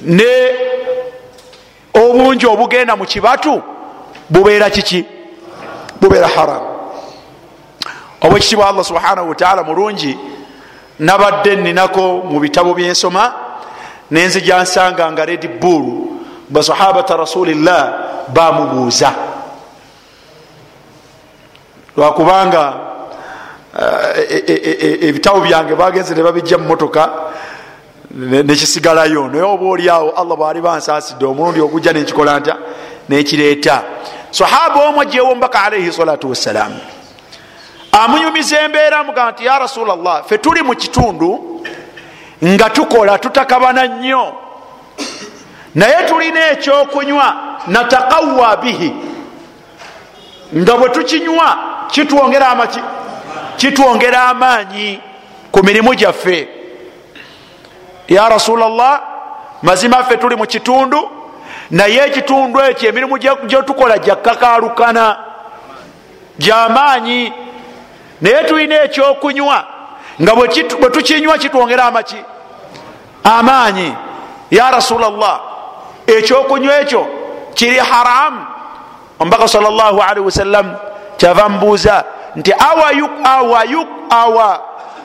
S1: ne obungi obugenda mu kibatu bubeera kiki? Bubeera haramu obwekitibwa allah subhanahu wataala mulungi nabadde ninako mu bitabo byensoma nenzija nsanga nga redi bull basahabata rasulillah bamubuuza lwakubanga ebitabo byange bagenze nebabijja mumotoka nekisigalayo naye oba oliawo allah bwali bansaasidde omulundi ogujja nenkikola ntya nekireeta sahaba omu ajewo mbaka alaihi salatu wassalam amunyumiza embeera mugamba nti ya rasulllah fe tuli mu kitundu nga tukola tutakabana nnyo. Naye tulina ekyokunywa natakawa bihi. Nga bwe tukinywa kitwongera amaki kitwongera amaanyi ku mirimu gyaffe. Ya rasulllah mazima ffe tuli mu kitundu naye ekitundu ekyo emirimu gyetukola gyakkakaalukana gyamaanyi naye tulina ekyokunywa nga bwe tukinywa kitwongera amaki amaanyi. Ya rasulllah ekyokunywa ekyo kiri haramu omubaka salllahalihi wasallam kyava mubuuza nti awa, awa,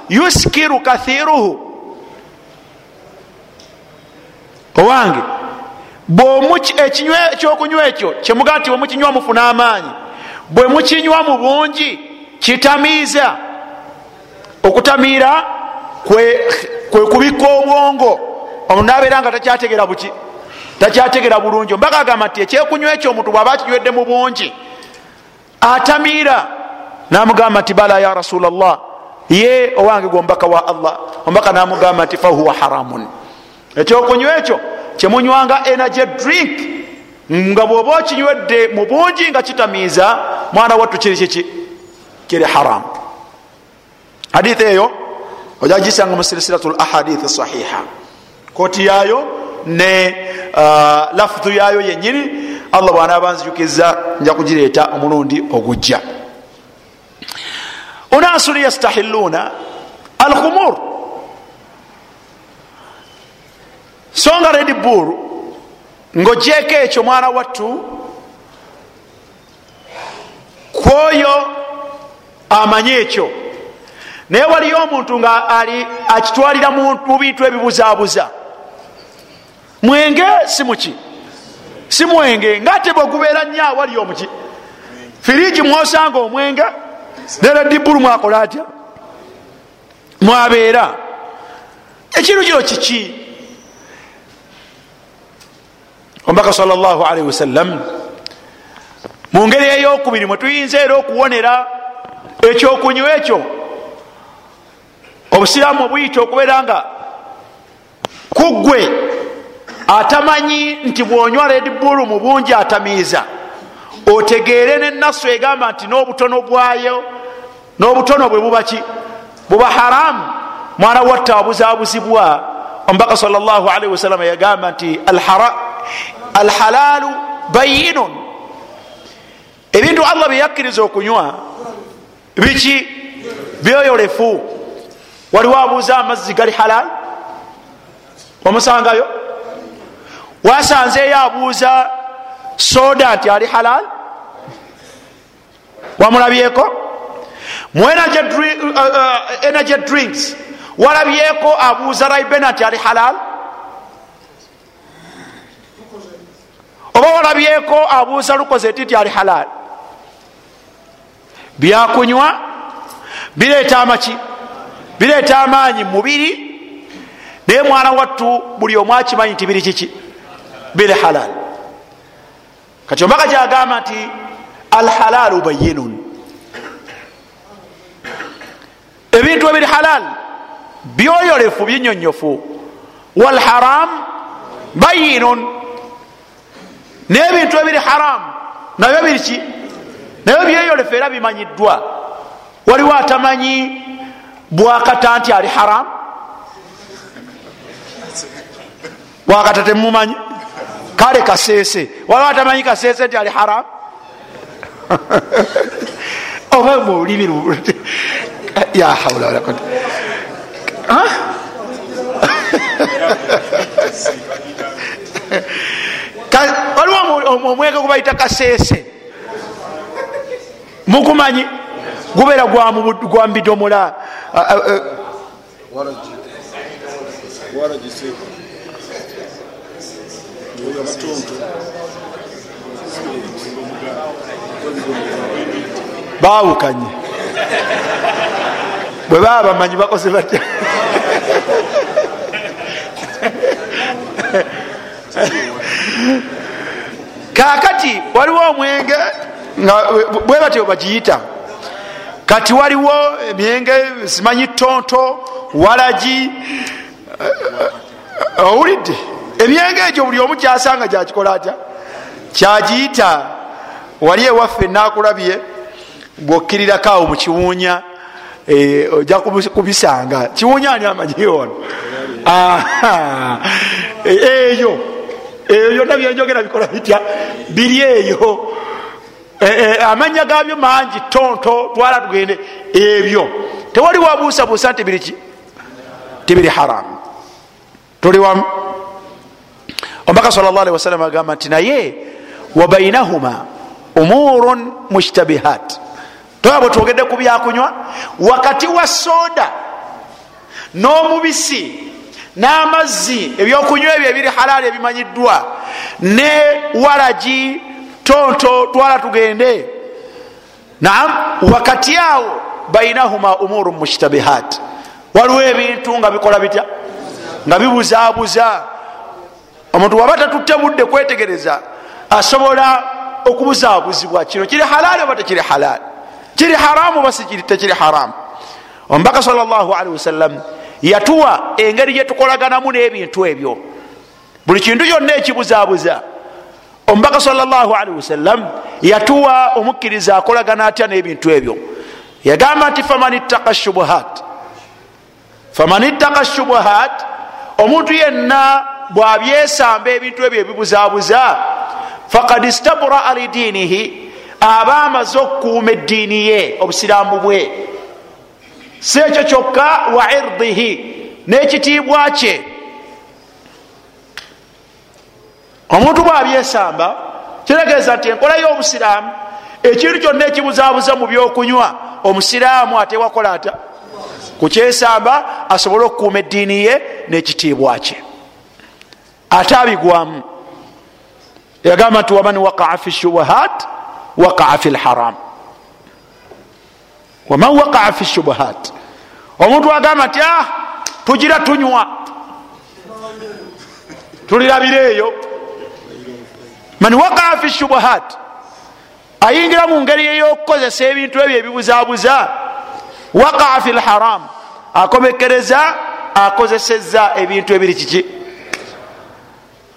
S1: yuskiru kathiruhu. Owange ekyokunywa ekyo kyemugaa nti bwemukinywa mufuna amaanyi bwe mukinywa mu bungi kitamiiza. Okutamiira kwe kubikka obwongo omuntu nabeera nga takyategera buki takyategera bulungi. Ombaka agamba nti ekyekunywa ekyo omuntu bwaba akinywedde mu bungi atamiira namugamba nti bala ya rasulllah ye owange gwombaka wa allah. Ombaka namugamba nti fahuwa haramun. Ekyokunywa ekyo kyemunywanga energy drink nga bwoba okinywedde mu bungi nga kitamiiza mwana wattu kiri kiki? Kiri haramu hadithi eyo oja gisanga mu silsilatu lahadithi sahiha. Koti yayo ne uh, lafudhu yayo yenyini allah bwana banzijukiza nja kugireeta omulundi ogujja unasun yastahiluna alkhumur songa red bull ngaogyeko ekyo mwana wattu kwoyo amanye ekyo naye waliyo omuntu nga ali akitwalira mu bintu ebibuzabuza mwenge si muki si mwenge ngaate bwegubeera nnyo awali omuki firiji mwosanga omwenge nera dibulu mwakola atya? Mwabeera. Ekintu kino kiki omubaka salllahalihi wasallam mu ngeri eyokubiri mwe tuyinza era okuwonera ekyokunywa ekyo obusiraamu obuyita okubeera nga kuggwe atamanyi nti bwonywa red bull mu bungi atamiiza otegeere nenasu egamba nti n'obutono bwayo n'obutono bwe bubaki buba haramu. Mwana watta abuzabuzibwa omubaka salllahalihi wasalama yagamba nti alhalalu bayinun. Ebintu allah byeyakkiriza okunywa biki? Byoyolefu. Waliwo abuuza amazzi gali halal? Omusangayo? Wasanzeeyo abuuza soda nti ali halal? Wamulabyeko mu energy drinks walabyeko abuuza raibena nti ali halal? Oba walabyeko abuuza lukozeti nti ali halal? Byakunywa bireeta amaki bireeta amaanyi mubiri naye mwana wattu buli omu akimanyi nti biri kiki? Biri halal. Kati ombaka gyagamba nti alhalalu bayinun ebintu ebiri halal byoyolefu binyonyofu walharam bayinun. N'ebintu ebiri haramu nabyo biriki nabyo byeyolefu era bimanyiddwa. Waliwo atamanyi bwakata nti ali haramu bwakata temumanyi? Kale kaseese. Waliwo atamanyi kaseese nti ali haram? (laughs) Oba mulimi yahawula waliwo omwenge gubayita kaseese mugumanyi gubeera gwa mubidomola bawukanye bwe baba bamanyi bakoze batya? Kakati waliwo omwenge bwe batyo bagiyita. Kati waliwo emyenge simanyi tonto walagi owulidde? Emyenge egyo buli omu kyasanga gyakikola atya? Kyagiyita wali ewaffe nakulabye bwokkirirako awo mukiwunya ojja kubisanga kiwunya ani amanyi ono (laughs) eyo eyo byonna byenjogera bikola bitya biri eyo amanya gabyo mangi tonto twala tugende ebyo tewali wabuusabuusa nti biriki tibiri haramu tuli wamu omubaka sal llah alihi wasalama agamba nti naye wabainahuma umurun mushtabihat toba bwe twogedde ku byakunywa wakati wa soda n'omubisi n'amazzi ebyokunywa ebyo ebiri halaali ebimanyiddwa ne walagi tonto twala tugende. Naam wakati awo bainahuma umuru mushtabihat. Waliwo ebintu nga bikola bitya? Nga bibuzabuza omuntu waba tatutte budde kwetegereza asobola okubuzabuzibwa kino. Kiri halaali oba tekiri halaali kiri haramu oba tekiri haramu omubaka salllahalihi wasallam yatuwa engeri gyetukolaganamu n'ebintu ebyo. Buli kintu kyonna ekibuzabuza omubaka salllahalihi wasallam yatuwa omukkiriza akolagana atya n'ebintu ebyo. Yagamba nti faman ittaka shubuhat faman ittaka shubuhat omuntu yenna bwabyesamba ebintu ebyo ebibuzabuza fakad istabraa lidiinihi aba amaze okukuuma eddiini ye obusiraamu bwe. Si ekyo kyokka wa irdihi n'ekitiibwa kye. Omuntu bwabyesamba kitegeeza nti enkola y'obusiraamu ekintu kyonna ekibuzabuza mu byokunywa omusiraamu atewakola ata? Kukyesamba asobole okukuuma eddiini ye n'ekitiibwa kye. Ate abigwamu. Yagamba nti waman waqaa fi shubuhat waqaa fi lharam waman waqaa fi shubuhat omuntu agamba nti ah tugira tunywa tulirabira eyo man waqaa fi shubuhat ayingira mu ngeri eyokukozesa ebintu ebyo ebibuzabuza waqaa fi lharam akomekereza akozeseza ebintu ebiri kiki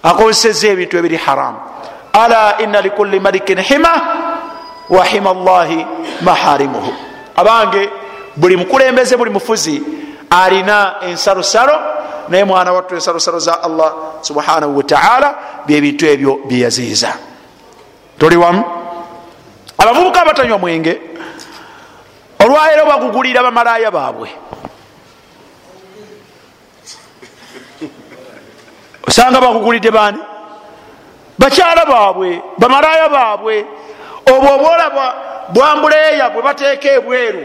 S1: akozeseza ebintu ebiri haramu ala ina likuli malikin hima wa hima llahi maharimuhu. Abange buli mukulembeze buli mufuzi alina ensalosalo naye mwana wattu ensalosalo za allah subhanahu wataala byebintu ebyo byeyaziiza toli wamu? Abavubuka abatanywa mwenge olwaleero bagugulira bamalaya baabwe. Osanga bagugulidde bani bakyala baabwe bamalaya baabwe obwo obwolaba bwambuleeya bwe bateeka ebweru.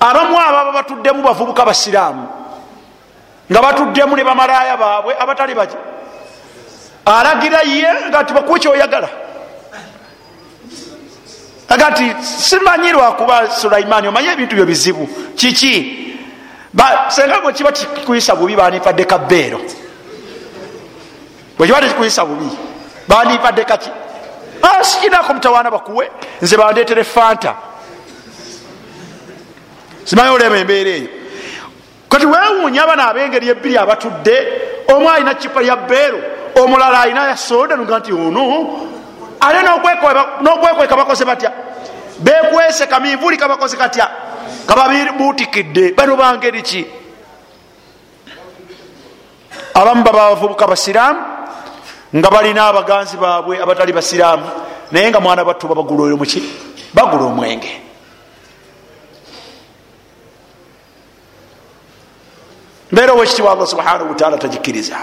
S1: Abamu ababa batuddemu bavubuka basiraamu. Nga batuddemu ne bamalaya baabwe abatali baki. Alagira ye nga ti bakuwa kyoyagala. Aga nti simanyi lwakuba sulaimaani omanye ebintu byo bizibu. Kiki? Senga bwe kiba tikuyisa bubi bandimpadde kabeero bwe kiba tekikuyisa bubi bandimpadde kaki sikinako mutawaana bakuwe. Nze bandeetere fanta. Simanyi olema embeera eyo. Kati wewuunya abana abengeri ebbiri abatudde omu alina kipa ya beero omulala alina ya soda nuga nti ono? Ale nokwekweka bakoze batya? Bekwese kamivuli kabakoze katya? Kababibutikidde bano bangeri ki? Abamu baba bavubuka basiraamu nga balina abaganzi baabwe abatali basiraamu naye nga mwana battu babagula muki bagula omwenge. Mbeera owekitiibwa allah subhanahu wataala tagikiriza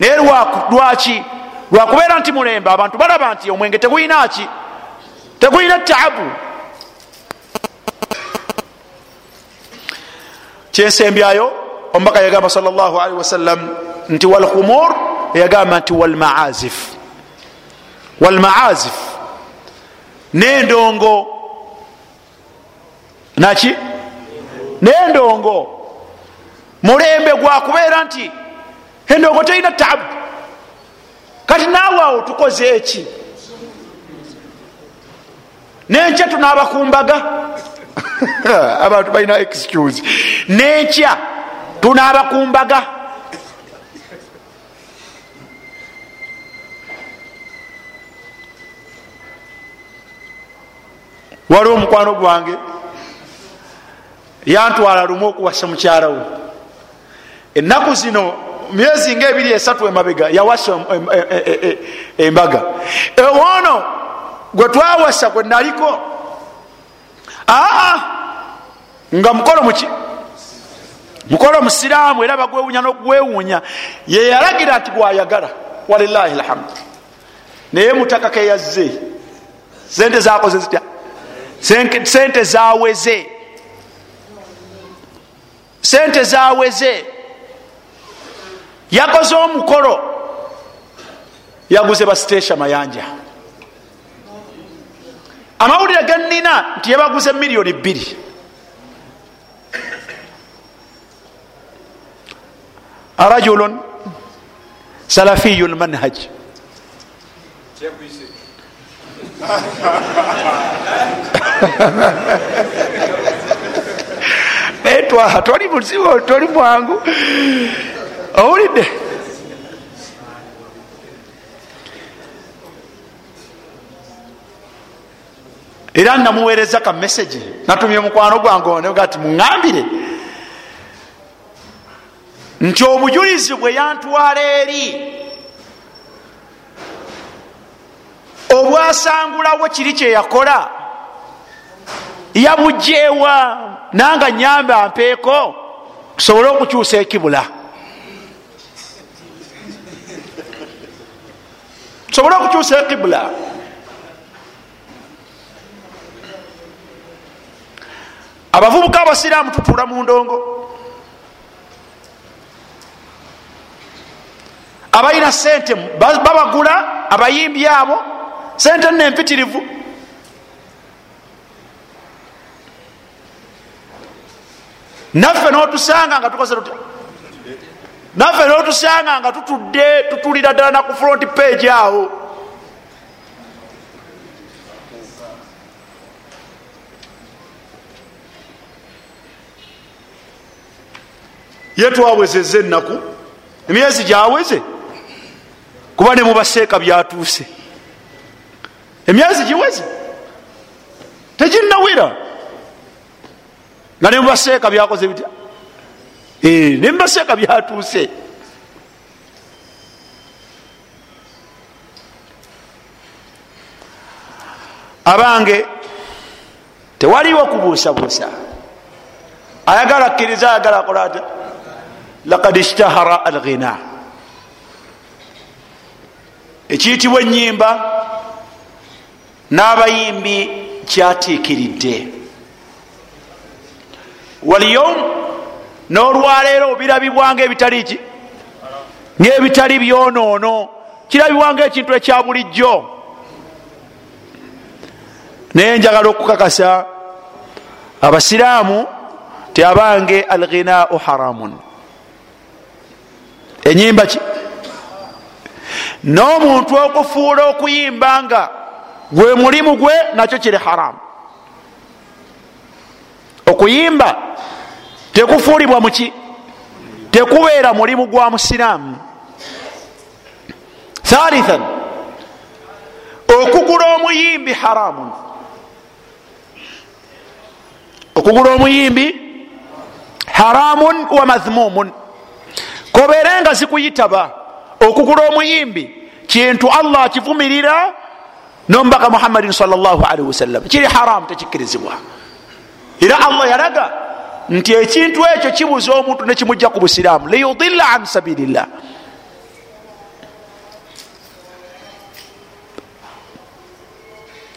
S1: naye lwaki lwakubeera nti mulembe abantu balaba nti omwenge tegulina ki? Tegulina taabu kyensembyayo omubaka yagamba sal llah alihi wasallam nti walkhumur yagamba nti walmaazif walmaazif nendongo. Naki? Nendongo. Mulembe gwakubeera nti endongo terina taabu kati naawe awo tukoze eki? Nenkya tunaabakumbaga (laughs) abantu balina excuse. Nenkya tunaabakumbaga waliwo omukwano gwange. Yantwala lumu okuwasa mukyala we ennaku zino myezi nga ebiri esatu emabega yawasa embaga. Ewono gwe twawasa gwe naliko. Aa nga mukolo muki mukolo musiraamu era bagwewunya nokugwewunya yeyalagira nti gwayagala walilahi lhamdu naye mutaka keyazze sente zakoze zitya sente zaweze. Sente zaweze. Yakoze omukolo. Yaguze basitesha mayanja. Amawulire genina nti yabaguze miliyoni bbiri. Rajulun salafiyu lmanhaj etwaha toli muzibu toli mwangu. Owulidde? Era namuweereza ka mesagi natumye mukwano gwange onega ti muŋambire nti obujulizi bwe yantwala eri obwasangulawo kiri kyeyakola yabugjeewa nanga nyambe ampeeko tusobole okukyusa ekibula. Tusobole okukyusa ekibula. Abavubuka abasiraamu tutuula mu ndongo. Abalina sente babagula abayimbi abo sente nempitirivu naffe notusanga nga tukoze tutya? Naffe notusanga nga tutudde tutulira ddala naku front page awo. Ye twawezeza ennaku emyezi gyaweze kuba ne mubaseeka byatuuse emyezi giweze teginnawera nga ne mubaseeka byakoze bitya? Ne mubaseeka byatuuse. Abange tewaliwo kubuusabuusa. Ayagala akkiriza ayagala akola ata lakad ishtahara alghina. Ekiyitibwa enyimba n'abayimbi kyatiikiridde. Waliyom n'olwaleero obirabibwanga ebitali ki? Ngaebitali byonoono. Kirabibwanga ekintu ekya bulijjo. Naye njagala okukakasa abasiraamu ti abange alghinau haramun. Enyimba ki? N'omuntu okufuula okuyimba nga gwe mulimu gwe nakyo kiri haramu okuyimba tekufuulibwa muki tekubeera mulimu gwa musiraamu. Thalithan okugula omuyimbi haramun okugula omuyimbi haramun wa mathmumun kobeere nga zikuyitaba okugula omuyimbi kintu allah akivumirira nomubaka muhammadin salllahalihi wasallam kiri haramu tekikkirizibwa era allah yalaga nti ekintu ekyo kibuza omuntu nekimujja ku busiraamu liyudilla an sabilillah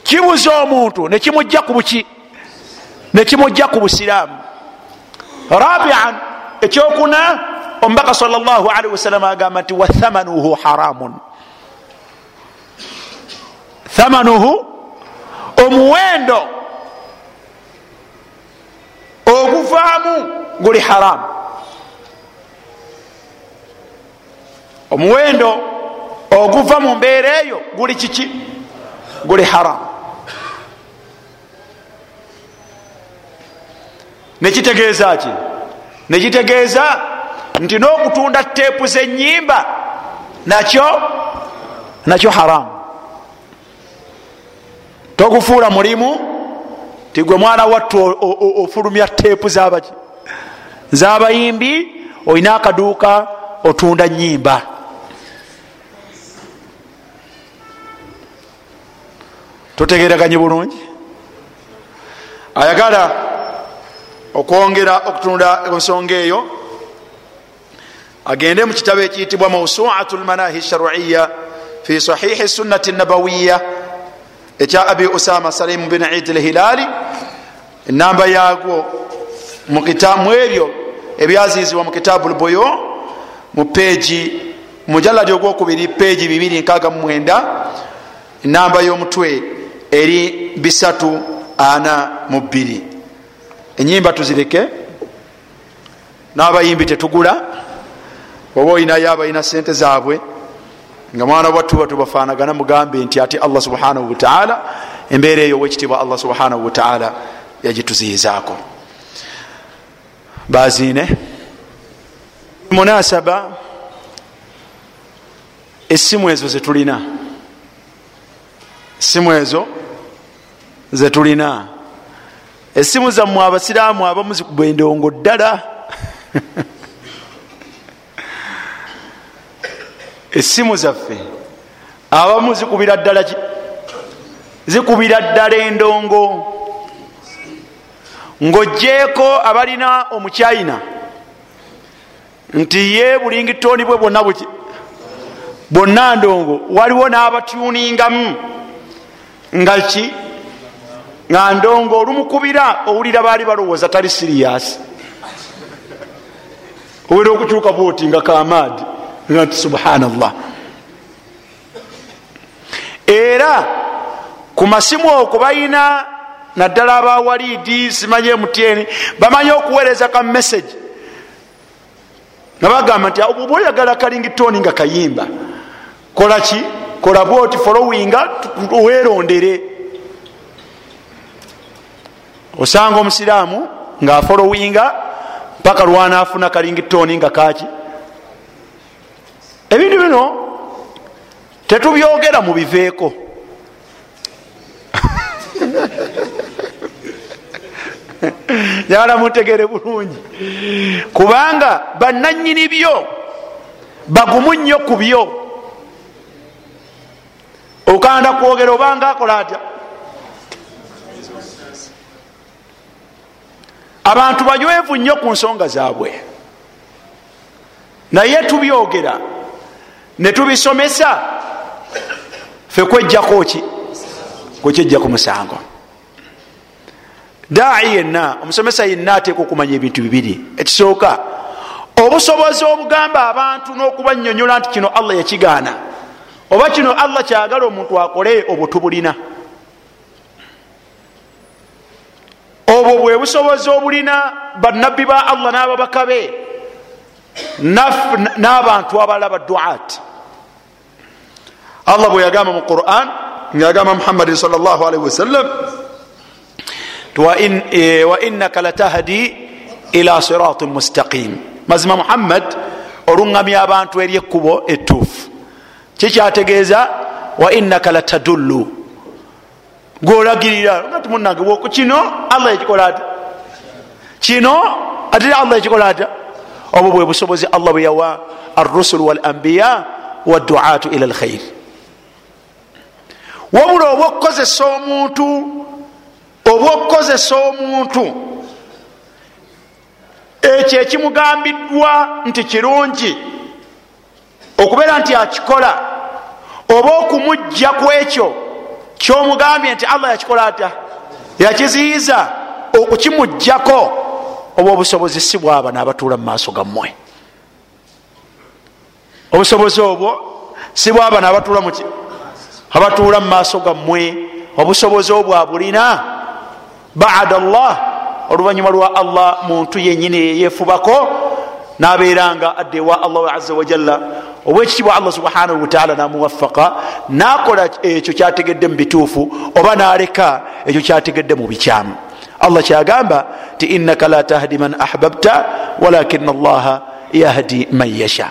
S1: kibuza omuntu nekimujja ku buki nekimujja ku busiraamu rabian ekyokuna omubaka salllahalihi wasallam agamba nti wathamanuhu haramun thamanuhu omuwendo oguvaamu guli haramu omuwendo oguva mu mbeera eyo guli kiki? Guli haramu nekitegeeza ki? Nekitegeeza nti n'okutunda teepu zenyimba nakyo nakyo haramu togufuula mulimu tigwe mwana wattu ofulumya teepu zabayimbi olina akaduuka otunda nyimba tutegereganye bulungi? Ayagala okwongera okutunda ensonga eyo agende mu kitabo ekiyitibwa mausuatu lmanahi sharuiya fi sahihi sunnati nabawiya ekya abi usama salimu bin idi lhilali enamba yagwo mu ebyo ebyazizibwa mu kitaabu lbuyo mu peegi mujaladi ogwokubiri peegi 269 enamba y'omutwe eri 342 enyimba tuzireke n'abayimbi tetugula oba olinayo abalina sente zaabwe nga mwana wattuba tubafanagana mugambe nti ate allah subhanahu wataala embeera eyo owekitiibwa allah subhanahu wataala yagituziyizaako. Bazine munasaba esimu ezo zetulina esimu ezo zetulina esimu zammwe abasiraamu abamu zikuba endongo ddala (laughs) esimu zaffe. Abamu zikubira ddala zikubira ddala endongo. Ng'ogjeeko abalina omuchina nti ye bulingitoni bwe bwonna bwonna ndongo waliwo n'abatyuningamu nga ki? Nga ndongo olumukubira owulira baali balowooza tali siriyasi owera okukyuka bwoti nga kamaadi nti subhanallah. Era ku masimu okwo balina naddala abawalidi simanye mutn bamanyi okuweereza ka message. Nga bagamba nti oba oyagala kalingitoni nga kayimba kola ki? Kola bwoti followinga weerondere. Osanga omusiraamu ngaafollowinga paka lwanaafuna kalingitoni nga kaki ebintu bino tetubyogera mubiveeko (laughs) njagala mutegere bulungi. Kubanga bananyini byo bagumu nnyo ku byo. Okanda kwogera obanga akola atya? Abantu banywevu nnyo ku nsonga zaabwe. Naye tubyogera netubisomesa fe kwejjako ki? Kwekyejja ku musango. Daai yenna omusomesa yenna ateeka okumanya ebintu bibiri ekisooka. Obusobozi obugamba abantu n'okubanyonyola nti kino allah yakigaana. Oba kino allah kyagala omuntu akole obwo tubulina. Obwo bwe busobozi obulina bannabbi ba allah n'ababaka be n'abantu abalala baduat allah bwe yagamba mu quran ngayagamba muhammadin salllahalihi wasallam. Wainaka latahdi ila siratin mustaqim. Mazima muhammad oluŋgamya abantu eri ekkubo etuufu kikyategeeza wainaka latadullu. Gwolagirira ti munange kino allah yakikola ata kino ate allah yakikola ata obwo bwe busobozi allah bwe yawa arusulu wal ambiya waduatu ila lkhairi wabula oba okukozesa omuntu oba okukozesa omuntu ekyo ekimugambiddwa nti kirungi okubeera nti akikola oba okumujja ku ekyo kyomugambye nti allah yakikola atya? Yakiziyiza okukimugjako oba obusobozi si bwaba nabatuula mu maaso gammwe? Obusobozi obwo si bwaba nabatuula muki abatuula mu maaso gammwe obusobozi obwo abulina bada llah oluvanyuma lwa allah muntu yenyini yeyefubako nabeera nga adde wa allah aza wajalla obwekitibwa allah subhanahu wataala namuwafaka nakola ekyo kyategedde mu bituufu oba naleka ekyo kyategedde mu bikyamu. Allah kyagamba ti innaka la tahdi man ahbabta walakina allaha yahdi man yasha.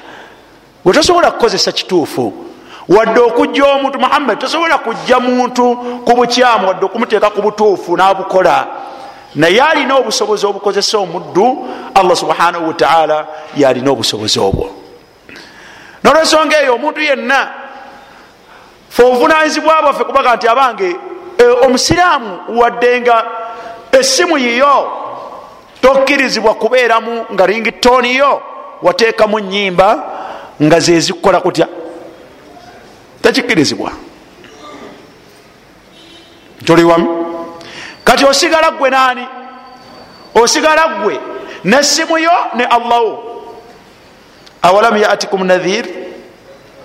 S1: Gwe tosobola kukozesa kituufu wadde okujja omuntu muhammad tosobola kujja muntu ku bukyamu wadde okumuteeka ku butuufu nabukola. Naye alina obusobozi obukozesa omuddu allah subhanahu wataala yalina obusobozi obwo. Nolwensonga eyo omuntu yenna fe obuvunanyizibwa bwaffe kubaga nti abange omusiraamu wadde nga essimu yiyo tokkirizibwa kubeeramu nga ringitoniyo wateekamu nyimba nga zezikukola kutya tekikkirizibwa toliwamu kati osigala gwe naani osigala gwe nesimu yo ne allahwo awalam yatikum nadhir?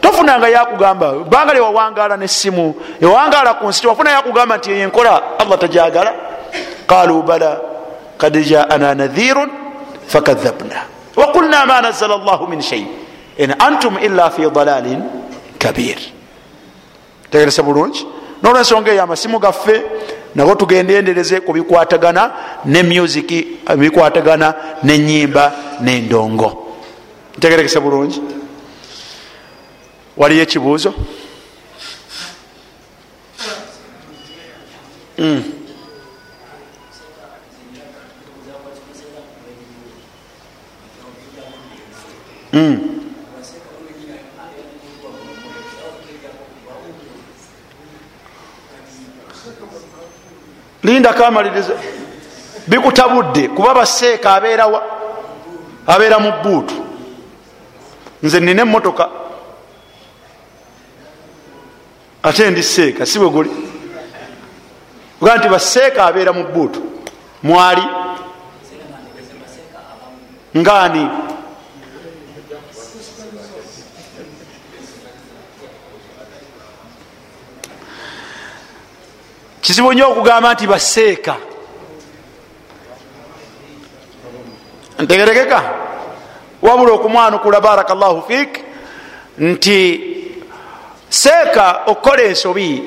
S1: Tofunanga yakugamba banga lyewawangala nesimu ewangala ku nsi tewafuna yakugamba nti yenkola allah tajagala. Qalu bala kad jaana nadhirun fakadhabna. Waqulna ma nazala llahu min shei in antum illa fi dalalin kabir tegerese bulungi. Nolwensonga eyo amasimu gaffe nago tugendendereze ku bikwatagana ne musiki bikwatagana nenyimba nendongo ntegerekese bulungi. Waliyo ekibuuzo? Mm. Mm. linda kamaliriza bikutabudde kuba baseeka abeerawa abeera mu buutu nze nina emotoka ate ndi seeka si bwe guli. Oga nti baseeka abeera mu buutu mwali? Ngaani kizibu nnyo okugamba nti baseeka. Ntegerekeka. Wabula okumwanukula baraka llahu fiik nti seeka okukola ensobi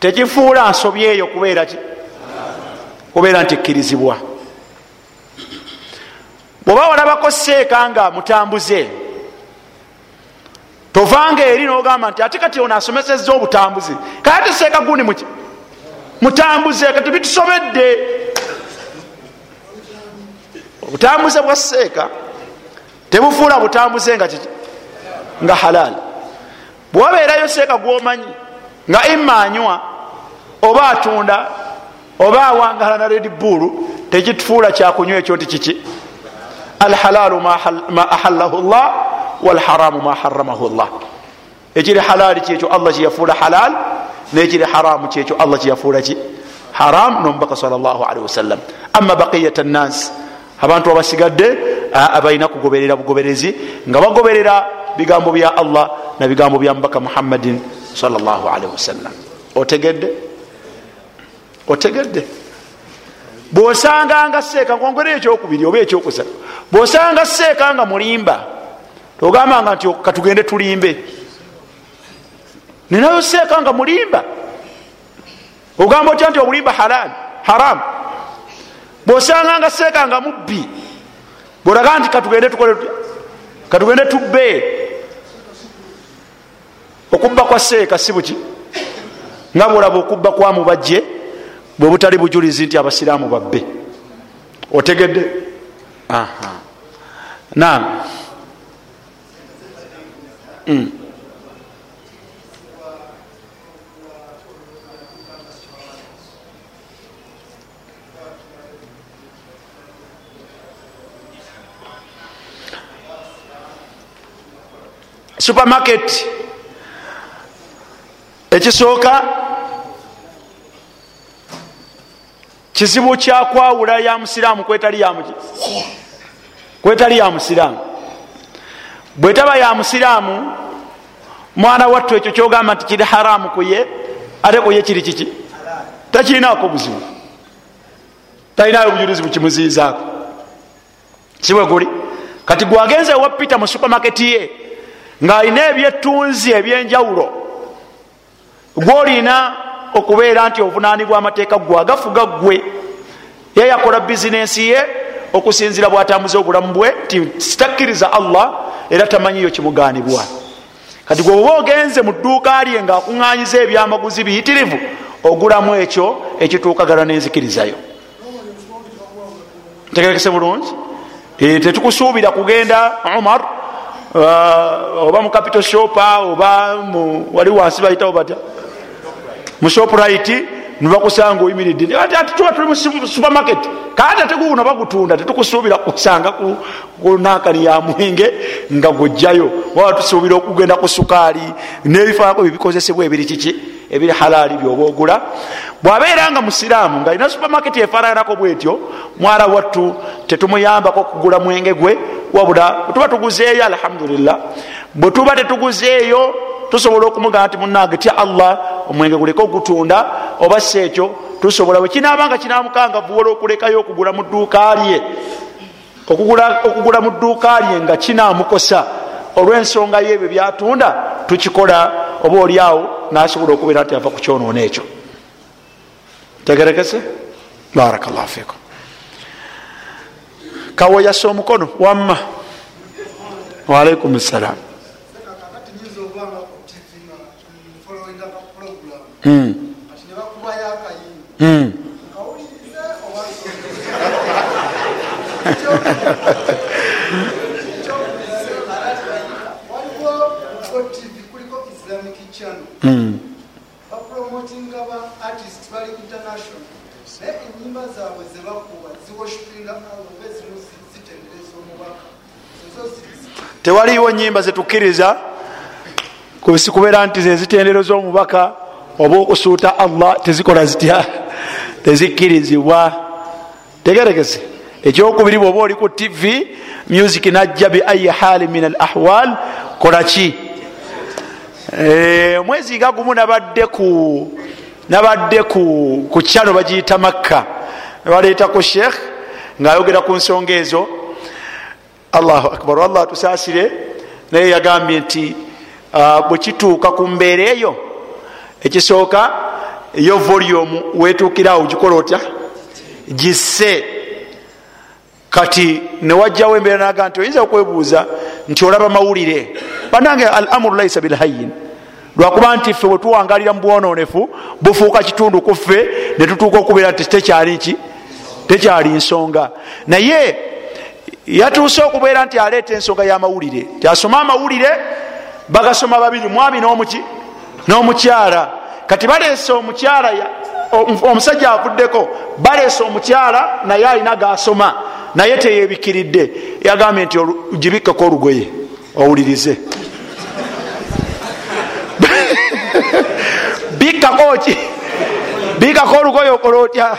S1: tekifuula nsobi eyo kubeera nti ekkirizibwa. Bweoba walabako seeka nga mutambuze tovanga eri nogamba nti ate kati ono asomesezza obutambuzi kale ate seeka gundi muki mutambuze kati bitusobedde. Obutambuze bwa seeka tebufuula butambuze nga kiki nga halal. Bwewabeerayo seeka gwomanyi nga ima anywa oba atunda oba awangala na red bull tekitufuula kyakunywa ekyo nti kiki? Alhalalu ma ahallahu llah walharamu ma haramahu llah ekiri halali kyekyo allah kyeyafuula halal nekiri haramu kyekyo allah kyeyafuula ki haram nomubaka salllahalihi wasallam. Ama baqiyat nas. Abantu abasigadde abalina kugoberera bugoberezi nga bagoberera bigambo bya allah na bigambo bya mubaka muhammadin salllahalihi wasallam. Otegedde otegedde bwosanganga seeka nkwongere ekyokubiri oba ekyokusatu bwosanga seeka nga mulimba. Togambanga nti katugende tulimbe ninayo seeka nga mulimba. Ogamba otya nti omulimba halal haram? Bwosanga nga seeka nga mubbi bwolaga nti katugende tukole katugende tubbe. Okubba kwa seeka si buki? Nga bwolaba okubba kwa mubajje bwe butali bujulizi nti abasiraamu babbe. Otegedde? Nam mm. Supermarket. Ekisooka kizibu kyakwawula ya musiraamu kwetali ya musiraamu. Bwetaba ya musiraamu mwana wattu ekyo kyogamba nti kiri haramu kuye ate kuye kiri kiki? Takirinako buzibu. Talinayo obujulizi bukimuziizaako sibwe guli. Kati gwagenze wapita mu supamaketi ye ng'alina ebyettunzi ebyenjawulo. Gwolina okubeera nti obunaanibwa amateeka gwe agafuga gwe. Ye yakola bizinensi ye okusinzira bwatambuza obulamu bwe nti sitakkiriza allah era tamanyiyo kimugaanibwa kati gwe oba ogenze mu dduuka lye ngaakuŋŋanyiza ebyamaguzi biyitirivu ogulamu ekyo ekituukagala n'enzikirizayo. Tegerekese bulungi? Eh, tetukusuubira kugenda omar oba mu capital shopa oba wali wansi bayitawo batya? Mu shoprite nibakusanga oyimiridde. Ati tuba tuli mu supermarket. Kati ate guno bagutunda tetukusuubira kusanga ku nankani ya mwenge nga gujjayo. Waba tusuubira okugenda ku sukaali n'ebifaako byebikozesebwa ebiri kiki ebiri halaali byoba ogula bwabeera nga musiraamu nga alina supermarket efaananako bwetyo mwala wattu tetumuyambako kugula mwenge gwe wabula bwetuba tuguzeeyo alhamdulillah bwetuba tetuguzeeyo tusobola okumugamba nti munange tya allah omwenge guleke ogutunda oba si ekyo tusobola bwekinaba nga kinamukanga vuwola okulekayo okugula mu dduuka lye. Okugula mu dduuka lye nga kinamukosa olw'ensonga yebyo byatunda tukikola oba oliawo nasobola okubeera nti ava ku kyonoona ekyo. Tegerekese? Barakallah fikum kawo yassa omukono? Wamma. Waalaikum salam Mm. Mm. Mm.
S2: Bapromotinga ba artist bali international. Naye enyimba zaabwe zebakuba ziwoshipinga oba ezimu zitendereza omubaka. Ezo
S1: tewaliwo nyimba zetukkiriza kubeera nti zezitendereza omubaka oba okusuuta allah tezikola zitya tezikkirizibwa. Tegerekese. Ekyokubiri bwoba oli ku tv music najja bi ayi hali min al ahwal kolaki omwezi nga gumu nabadde ku nabadde ku kyano bagiyita makka. Baleetako sheekh ngaayogera ku nsonga ezo. Allahu akbar. Allah tusaasire. Naye yagambye nti ah, bwe kituuka ku mbeera eyo ekisooka eyo volumu wetuukirawo gikola otya? Gisse. Kati newajjawo embeera naga nti oyinza okwebuuza nti olaba mawulire banange al amuru laisa bilhayin lwakuba nti ffe bwetuwangalira mu bwononefu bufuuka kitundu ku ffe netutuuka okubeera nti tekyali ki tekyali nsonga. Naye yatuuse okubeera nti aleeta ensonga y'amawulire. Tyasoma amawulire bagasoma babiri mwami n'omuki n'omukyala. Kati baleese omukyala ya- omu- omusajja avuddeko baleese omukyala naye alina gasoma naye teyebikiridde yagambye nti gibikkeko olugoye owulirize. Bikkako ki bikkako olugoye okola otya?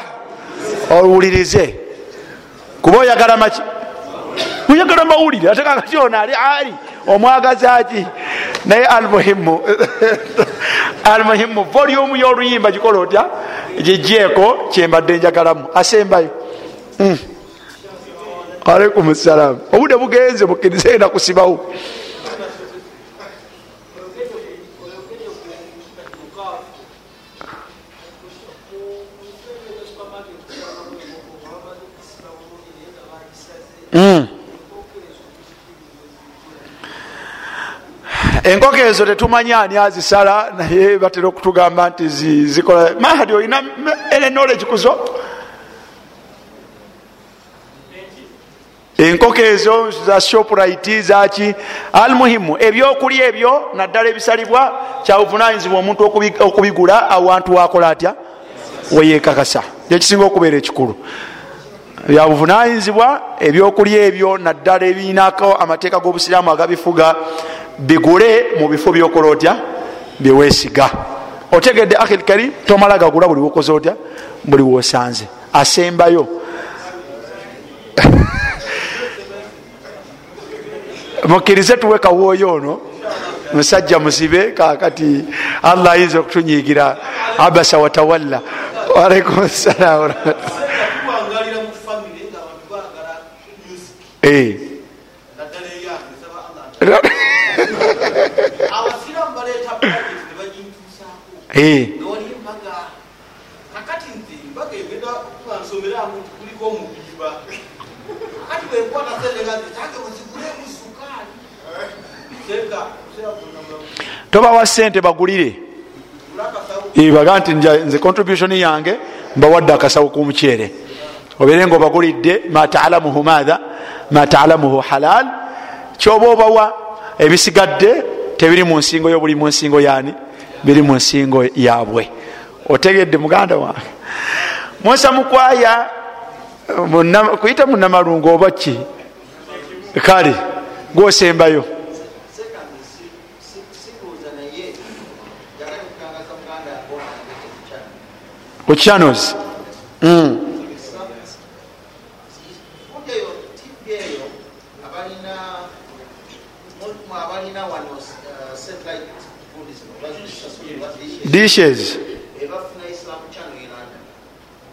S1: Oluwulirize kuba oyagala maki oyagala mawulire ate kakati ono ali ali omwagaza ki naye almuhimu (laughs) almuhimu volumu y'oluyimba gikola otya? Gigyeko kyembadde njagalamu asembayo. Mm. Alaikum salam. Obudde bugenze bukkirize enda kusibawo. Mm. enkoko ezo tetumanyi ani azisala naye batera okutugamba nti zi- zikola mahadi olina erenolegi kuzo enkoko ezo za shoprite zaki almuhimu ebyokulya ebyo naddala ebisalibwa kyabuvunanyizibwa omuntu okubi- okubigula awantu wakola atya? Weyekakasa kyekisinga okubeera ekikulu. Byabuvunanyizibwa ebyokulya ebyo naddala ebinako amateeka g'obusiraamu agabifuga bigule mu bifo byokola otya? Byewesiga otegedde akhil karim tomala gagula buli wokoze otya? Buli wosanze. Asembayo (laughs) mukkirize tuwe kawooyo ono musajja muzibe kakati allah ayinza okutunyigira abasa watawalla walaikum salamu
S3: tuwangalira mu famire nga abantu bagala music naddala eyange saba allah abasiramu baleeta budget ne bagintuusaako nga wali embaga kakati nze embaga
S1: tobawa sente bagulire. Baga nti nze contribution yange mbawadde akasawo kumukyere obeere nga obagulidde matalamuhu matha matalamuhu halal. Kyoba obawa ebisigadde tebiri mu nsingo yo buli mu nsingo yani biri mu nsingo yaabwe. Otegedde muganda wange musa mukwaya kuyita munamalungu oba ki? Kale gwosembayo
S3: sekandi sibuuza naye yagala okutangaza muganda yakonaekukyana
S1: ku channels mm.
S3: Fudeyo tivi eyo abalina mu abalina wano uh, satellite Buddhism, bazisasula bazishe
S1: dishes
S3: ebafuna Islam channel e London.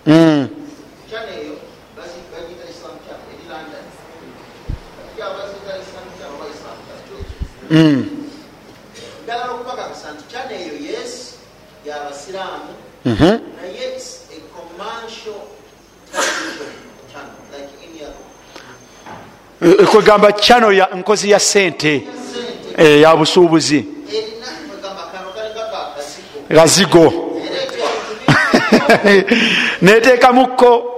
S1: mm.
S3: Channel eyo bazi- bagiyita Islam channel eri London. Kati abaziyita Islam channel oba Islam channel.
S1: Mm.
S3: Njagala okubakakasa nti channel eyo yes yabasiraamu
S1: Mm-hmm. kwegamba channel ya nkozi ya sente eh, ya busuubuzi. Gazigo neteekamuko (laughs)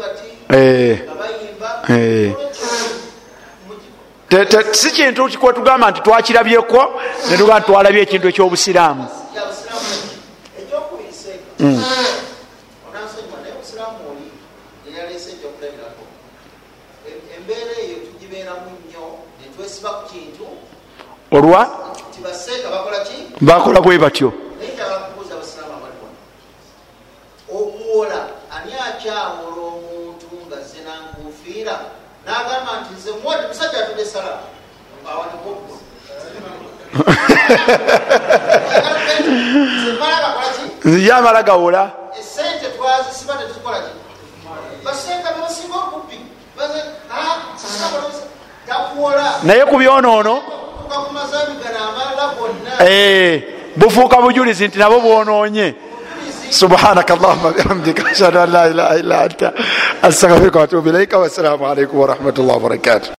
S3: bati
S1: eh, Eh. Si kintu kikuba tugamba nti twakirabyeko netugamba nti twalabye ekintu ekyobusiraamu. Olwa?
S3: Bakola
S1: bwe batyo.
S3: Okuwola ani akyawola n'agamba nti nze mwoti musajja atudde sala awanikokuwa malagakolaki
S1: nzije amala gawola
S3: esente twazisiba tetukola ki? Basenga bebasinga okubbi. Takuwola.
S1: Naye ku byonoono eh, bufuuka bujulizi nti nabo bwonoonye subhanaka allahuma bihamdika ashhadu an la ilaha illa anta astaghfiruka watubu ilaika wassalamu alaikum warahmatullahi wabarakatuh